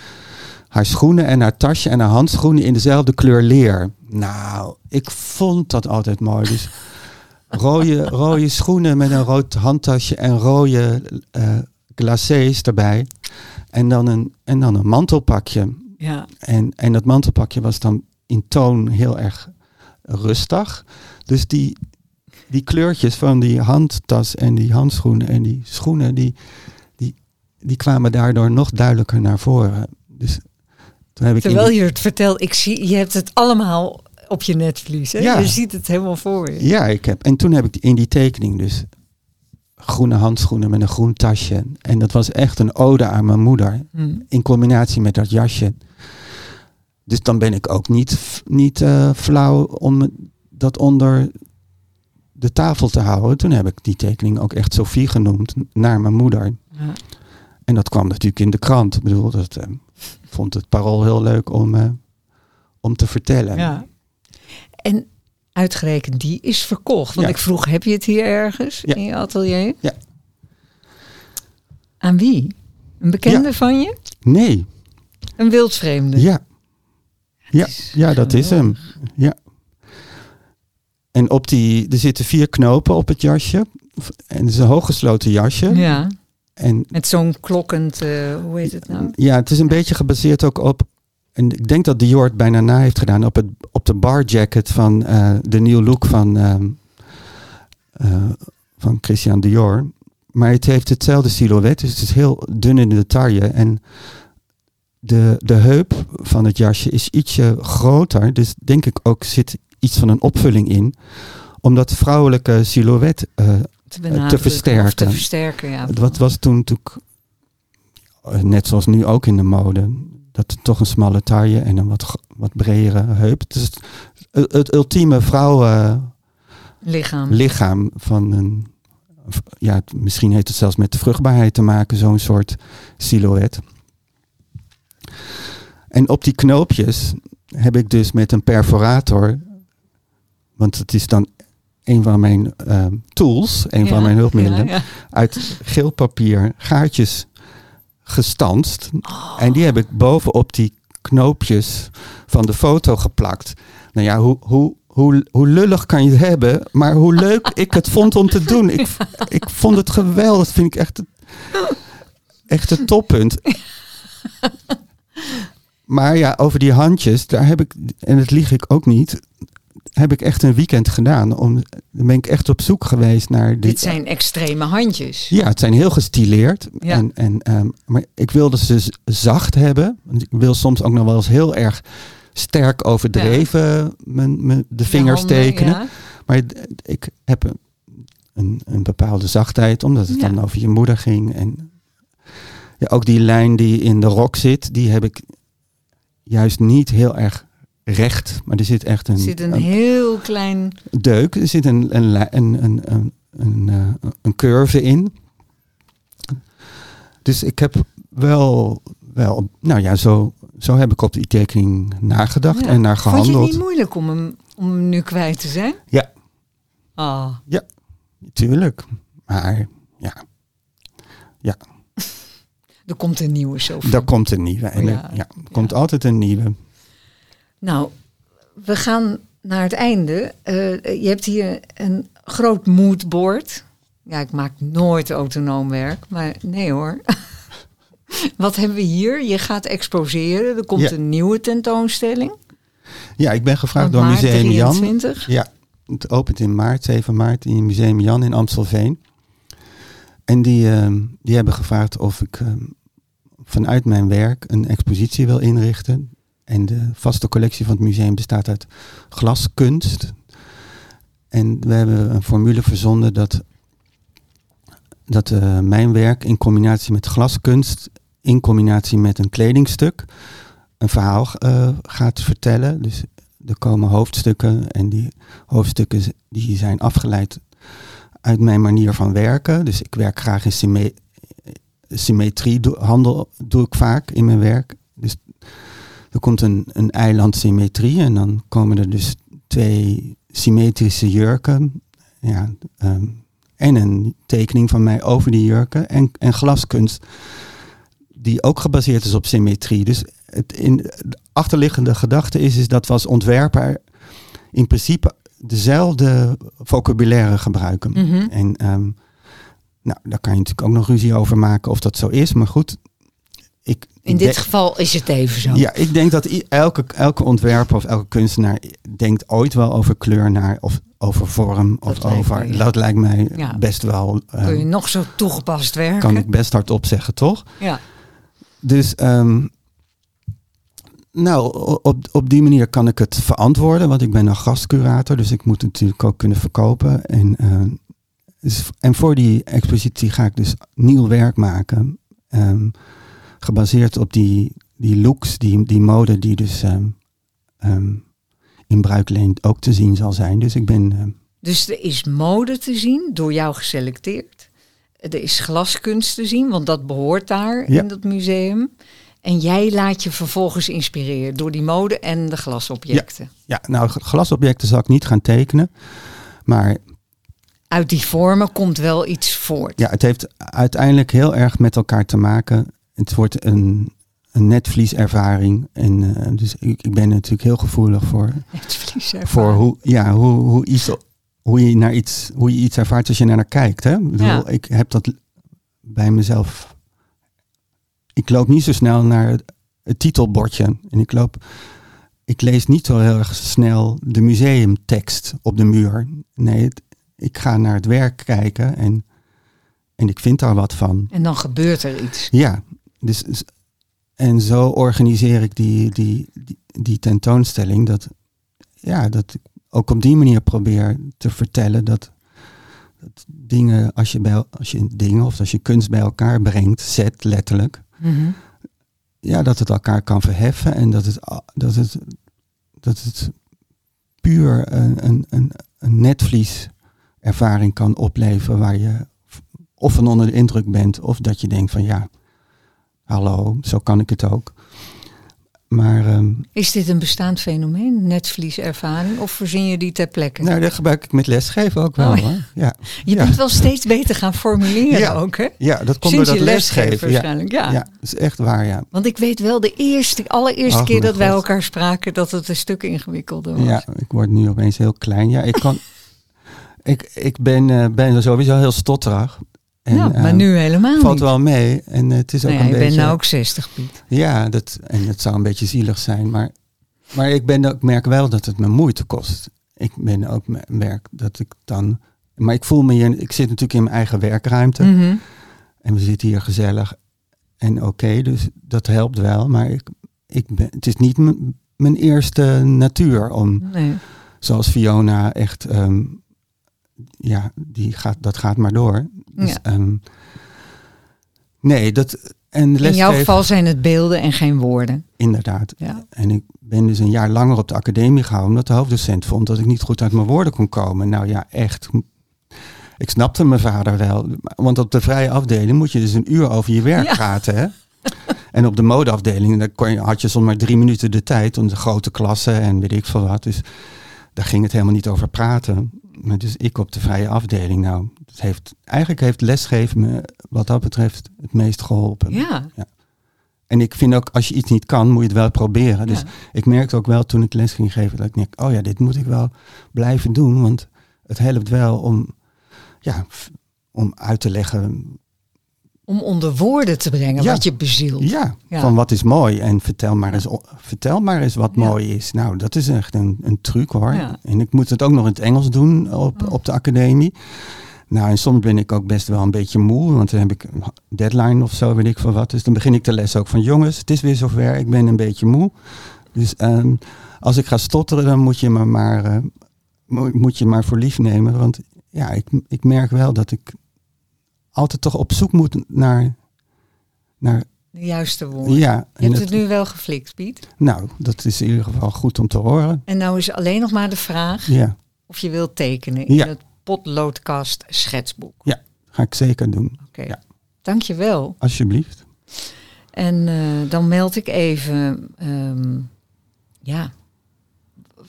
haar schoenen en haar tasje en haar handschoenen in dezelfde kleur leer. Nou, ik vond dat altijd mooi. Dus rode, rode schoenen met een rood handtasje en rode eh glacés erbij. En dan een, en dan een mantelpakje. ja. En, en dat mantelpakje was dan in toon heel erg rustig. Dus die, die kleurtjes van die handtas en die handschoenen en die schoenen, die, die, die kwamen daardoor nog duidelijker naar voren. Dus toen heb ik in Terwijl je het vertelt, ik zie, je hebt het allemaal op je netvlies. Hè? Ja. Je ziet het helemaal voor je. Ja, ik heb. En toen heb ik in die tekening dus groene handschoenen met een groen tasje. En dat was echt een ode aan mijn moeder. Hm. in combinatie met dat jasje. Dus dan ben ik ook niet, niet eh, flauw om dat onder de tafel te houden. Toen heb ik die tekening ook echt Sophie genoemd, naar mijn moeder. Ja. En dat kwam natuurlijk in de krant. Ik bedoel, dat eh, vond het parool heel leuk om, eh, om te vertellen. Ja. En uitgerekend die is verkocht. Want Ja. ik vroeg, heb je het hier ergens Ja. in je atelier? Ja. Aan wie? Een bekende van je? Nee, Een wildvreemde? ja. Ja, ja, dat is hem. Ja. En op die, er zitten vier knopen op het jasje. En het is een hooggesloten jasje. Ja, En met zo'n klokkend, eh, hoe heet het nou? Ja, het is een beetje gebaseerd ook op. En ik denk dat Dior het bijna na heeft gedaan op, het, op de bar jacket van eh, de nieuwe look van, ehm, eh, van Christian Dior. Maar het heeft hetzelfde silhouet, dus het is heel dun in de taille. En de, de heup van het jasje is ietsje groter, dus denk ik ook zit iets van een opvulling in. Om dat vrouwelijke silhouet eh, Te, versterken. Te versterken, ja. wat was toen natuurlijk, eh, net zoals nu ook in de mode, dat toch een smalle taille en een wat, wat bredere heup. Het is het, ultieme vrouwenlichaam Lichaam. van een, ja, misschien heeft het zelfs met de vruchtbaarheid te maken, zo'n soort silhouet. En op die knoopjes heb ik dus met een perforator, want het is dan een van mijn ehm, tools, een van mijn hulpmiddelen, ja, ja. uit geel papier gaatjes gestanst. Oh. En die heb ik bovenop die knoopjes van de foto geplakt. Nou ja, hoe, hoe, hoe, hoe lullig kan je het hebben, maar hoe leuk ik het vond om te doen. Ik, ik vond het geweldig, dat vind ik echt het, echt het toppunt. Maar ja, over die handjes, daar heb ik, en dat lieg ik ook niet, heb ik echt een weekend gedaan. Om, dan ben ik echt op zoek geweest naar... Die, Dit zijn extreme handjes. Ja, het zijn heel gestileerd. Ja. En, en, ehm, maar ik wilde ze z- zacht hebben. Want ik wil soms ook nog wel eens heel erg sterk overdreven mijn, mijn, de vingers handen, tekenen. ja. Maar ik heb een, een, een bepaalde zachtheid, omdat het dan over je moeder ging. En ja, ook die lijn die in de rok zit, die heb ik juist niet heel erg recht. Maar er zit echt een, Er zit een een heel klein... deuk, er zit een, een, een, een, een, een, eh, een curve in. Dus ik heb wel, wel nou ja, zo, zo heb ik op die tekening nagedacht Ja. en naar Vond je het gehandeld. niet moeilijk om hem, om hem nu kwijt te zijn? Ja. Ah, Tuurlijk. Maar ja, er komt een nieuwe Sophie. daar komt een nieuwe. En Ja. er- ja, er komt altijd een nieuwe. Nou, we gaan naar het einde. Eh, je hebt hier een groot moodboard. Ja, ik maak nooit autonoom werk, maar nee hoor. Wat hebben we hier? Je gaat exposeren. Er komt Ja. een nieuwe tentoonstelling. Ja, ik ben gevraagd door Museum Jan. 23. Ja, het opent in maart, 7 maart, in Museum Jan in Amstelveen. En die, ehm, die hebben gevraagd of ik ehm, vanuit mijn werk een expositie wil inrichten. En de vaste collectie van het museum bestaat uit glaskunst. En we hebben een formule verzonnen dat, dat eh, mijn werk in combinatie met glaskunst, in combinatie met een kledingstuk, een verhaal eh, gaat vertellen. Dus er komen hoofdstukken en die hoofdstukken die zijn afgeleid uit mijn manier van werken. Dus ik werk graag in symme- symmetrie, doe, handel doe ik vaak in mijn werk. Er komt een, een eiland symmetrie en dan komen er dus twee symmetrische jurken. Ja, ehm, en een tekening van mij over die jurken en, en glaskunst die ook gebaseerd is op symmetrie. Dus het in, de achterliggende gedachte is, is dat we als ontwerper in principe dezelfde vocabulaire gebruiken. Mhm. En ehm, nou, daar kan je natuurlijk ook nog ruzie over maken of dat zo is. Maar goed, In dit geval is het even zo. ja, ik denk dat elke, elke ontwerper of elke kunstenaar denkt ooit wel over kleur naar of over vorm of Dat lijkt over. me, ja. Dat lijkt mij Ja. best wel. Kun je nog zo toegepast werken? kan ik best hardop zeggen, toch? Ja. Dus ehm, nou, op, op die manier kan ik het verantwoorden, want ik ben een gastcurator, dus ik moet het natuurlijk ook kunnen verkopen. En, ehm, dus, en voor die expositie ga ik dus nieuw werk maken, ehm, gebaseerd op die, die looks, die, die mode die dus ehm, ehm, in Bruikleen ook te zien zal zijn. Dus ik ben, ehm, Dus er is mode te zien, door jou geselecteerd. Er is glaskunst te zien, want dat behoort daar Ja. in dat museum. En jij laat je vervolgens inspireren door die mode en de glasobjecten. ja, nou, glasobjecten zal ik niet gaan tekenen, maar Uit die vormen komt wel iets voort. Ja, het heeft uiteindelijk heel erg met elkaar te maken. Het wordt een, een netvlieservaring. En eh, dus ik, ik ben natuurlijk heel gevoelig voor, voor hoe, ja, hoe, hoe, iets, hoe, je naar iets, hoe je iets ervaart als je er naar kijkt. Hè? Ik, bedoel, Ja. ik heb dat bij mezelf. Ik loop niet zo snel naar het, het titelbordje. En ik loop. Ik lees niet zo heel erg snel de museumtekst op de muur. Nee, het- ik ga naar het werk kijken en, en ik vind daar wat van. En dan gebeurt er iets. Ja, dus, s- en zo organiseer ik die, die, die, die tentoonstelling. Dat, ja, dat ik ook op die manier probeer te vertellen dat, dat dingen, als je, bij, als je dingen of als je kunst bij elkaar brengt, zet letterlijk, Mhm. ja, dat het elkaar kan verheffen en dat het, dat het, dat het puur een, een, een, een netvlieservaring kan opleveren waar je of van onder de indruk bent of dat je denkt van ja, hallo, zo kan ik het ook. Maar ehm, Is dit een bestaand fenomeen, netvlieservaring? Of verzin je die ter plekke? nou, dat gebruik ik met lesgeven ook wel. Oh. Ja. je ja. bent wel steeds beter gaan formuleren Ja. ook, hè? ja, dat komt Sinds door dat lesgeven. Ja. waarschijnlijk, ja. ja, dat is echt waar, ja. Want ik weet wel, de eerste, allereerste keer dat wij elkaar spraken, dat het een stuk ingewikkelder was. Ja, ik word nu opeens heel klein. Ja, ik kan. ik, ik ben, eh, ben sowieso heel stotterig. En, ja, maar eh, nu helemaal valt niet. wel mee. En het is ook Nou ja, een je beetje. bent nou ook 60, Piet. Ja, dat, en het zou een beetje zielig zijn. Maar, maar ik, ben, ik merk wel dat het me moeite kost. ik ben ook me- merk dat ik dan. Maar ik voel me hier. Ik zit natuurlijk in mijn eigen werkruimte. Mhm. En we zitten hier gezellig en oké, dus dat helpt wel. Maar ik, ik ben, het is niet mijn eerste natuur om, Nee. zoals Fiona, echt, ehm, ja, die gaat, dat gaat maar door. Dus, Ja. ehm, nee, dat, en In jouw geval zijn het beelden en geen woorden. inderdaad. Ja. En ik ben dus een jaar langer op de academie gehouden, omdat de hoofddocent vond dat ik niet goed uit mijn woorden kon komen. Nou ja, echt. Ik snapte mijn vader wel. Want op de vrije afdeling moet je dus een uur over je werk Ja. praten. Hè? En op de modeafdeling dan kon je, had je soms maar drie minuten de tijd om de grote klassen en weet ik veel wat. Dus daar ging het helemaal niet over praten. Dus ik op de vrije afdeling. Nou, het heeft, eigenlijk heeft lesgeven me wat dat betreft het meest geholpen. Ja. En ik vind ook, als je iets niet kan, moet je het wel proberen. Dus Ja. ik merkte ook wel toen ik les ging geven, dat ik denk, oh ja, dit moet ik wel blijven doen. Want het helpt wel om, ja, om uit te leggen, Om onder woorden te brengen Ja. wat je bezielt. ja, Ja. van wat is mooi. En vertel maar eens, vertel maar eens wat Ja. mooi is. Nou, dat is echt een, een truc hoor. En ik moet het ook nog in het Engels doen op, Oh. op de academie. Nou, en soms ben ik ook best wel een beetje moe, want dan heb ik een deadline of zo, weet ik veel wat. Dus dan begin ik de les ook van, jongens, het is weer zover, ik ben een beetje moe. Dus ehm, als ik ga stotteren, dan moet je me maar, mo- moet je maar voor lief nemen. Want ja, ik, ik merk wel dat ik altijd toch op zoek moet naar, naar De juiste woorden. ja. Je hebt het- het nu wel geflikt, Piet. Nou, dat is in ieder geval goed om te horen. En nou is alleen nog maar de vraag Ja, of je wilt tekenen in Ja. het potloodkast schetsboek. ga ik zeker doen. Oké. Ja. Dankjewel. Alsjeblieft. En eh, dan meld ik even, ehm, ja,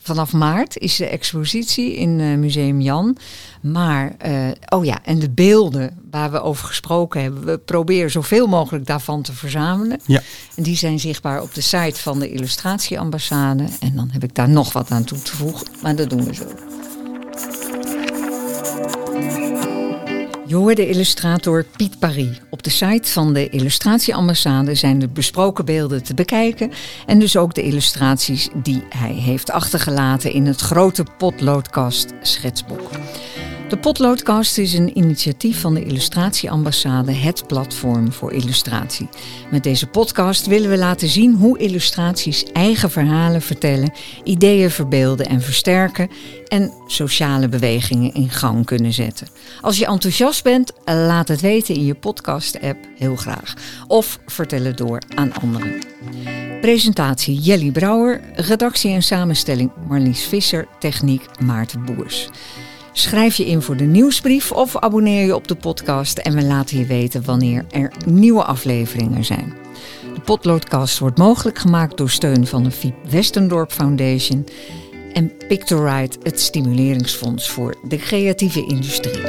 vanaf maart is de expositie in eh, Museum Jan. Maar, eh, oh ja, en de beelden waar we over gesproken hebben, we proberen zoveel mogelijk daarvan te verzamelen. Ja. En die zijn zichtbaar op de site van de Illustratieambassade. En dan heb ik daar nog wat aan toe te voegen, maar dat doen we zo. Je hoorde illustrator Piet Paris. Op de site van de Illustratieambassade zijn de besproken beelden te bekijken. En dus ook de illustraties die hij heeft achtergelaten in het grote potloodkast schetsboek. De Potloodkast is een initiatief van de Illustratieambassade, het platform voor illustratie. Met deze podcast willen we laten zien hoe illustraties eigen verhalen vertellen, ideeën verbeelden en versterken en sociale bewegingen in gang kunnen zetten. Als je enthousiast bent, laat het weten in je podcast-app heel graag. Of vertel het door aan anderen. Presentatie Jelly Brouwer, redactie en samenstelling Marlies Visser, techniek Maarten Boers. Schrijf je in voor de nieuwsbrief of abonneer je op de podcast en we laten je weten wanneer er nieuwe afleveringen zijn. De Potloodcast wordt mogelijk gemaakt door steun van de Fiep Westendorp Foundation en Pictorite, het stimuleringsfonds voor de creatieve industrie.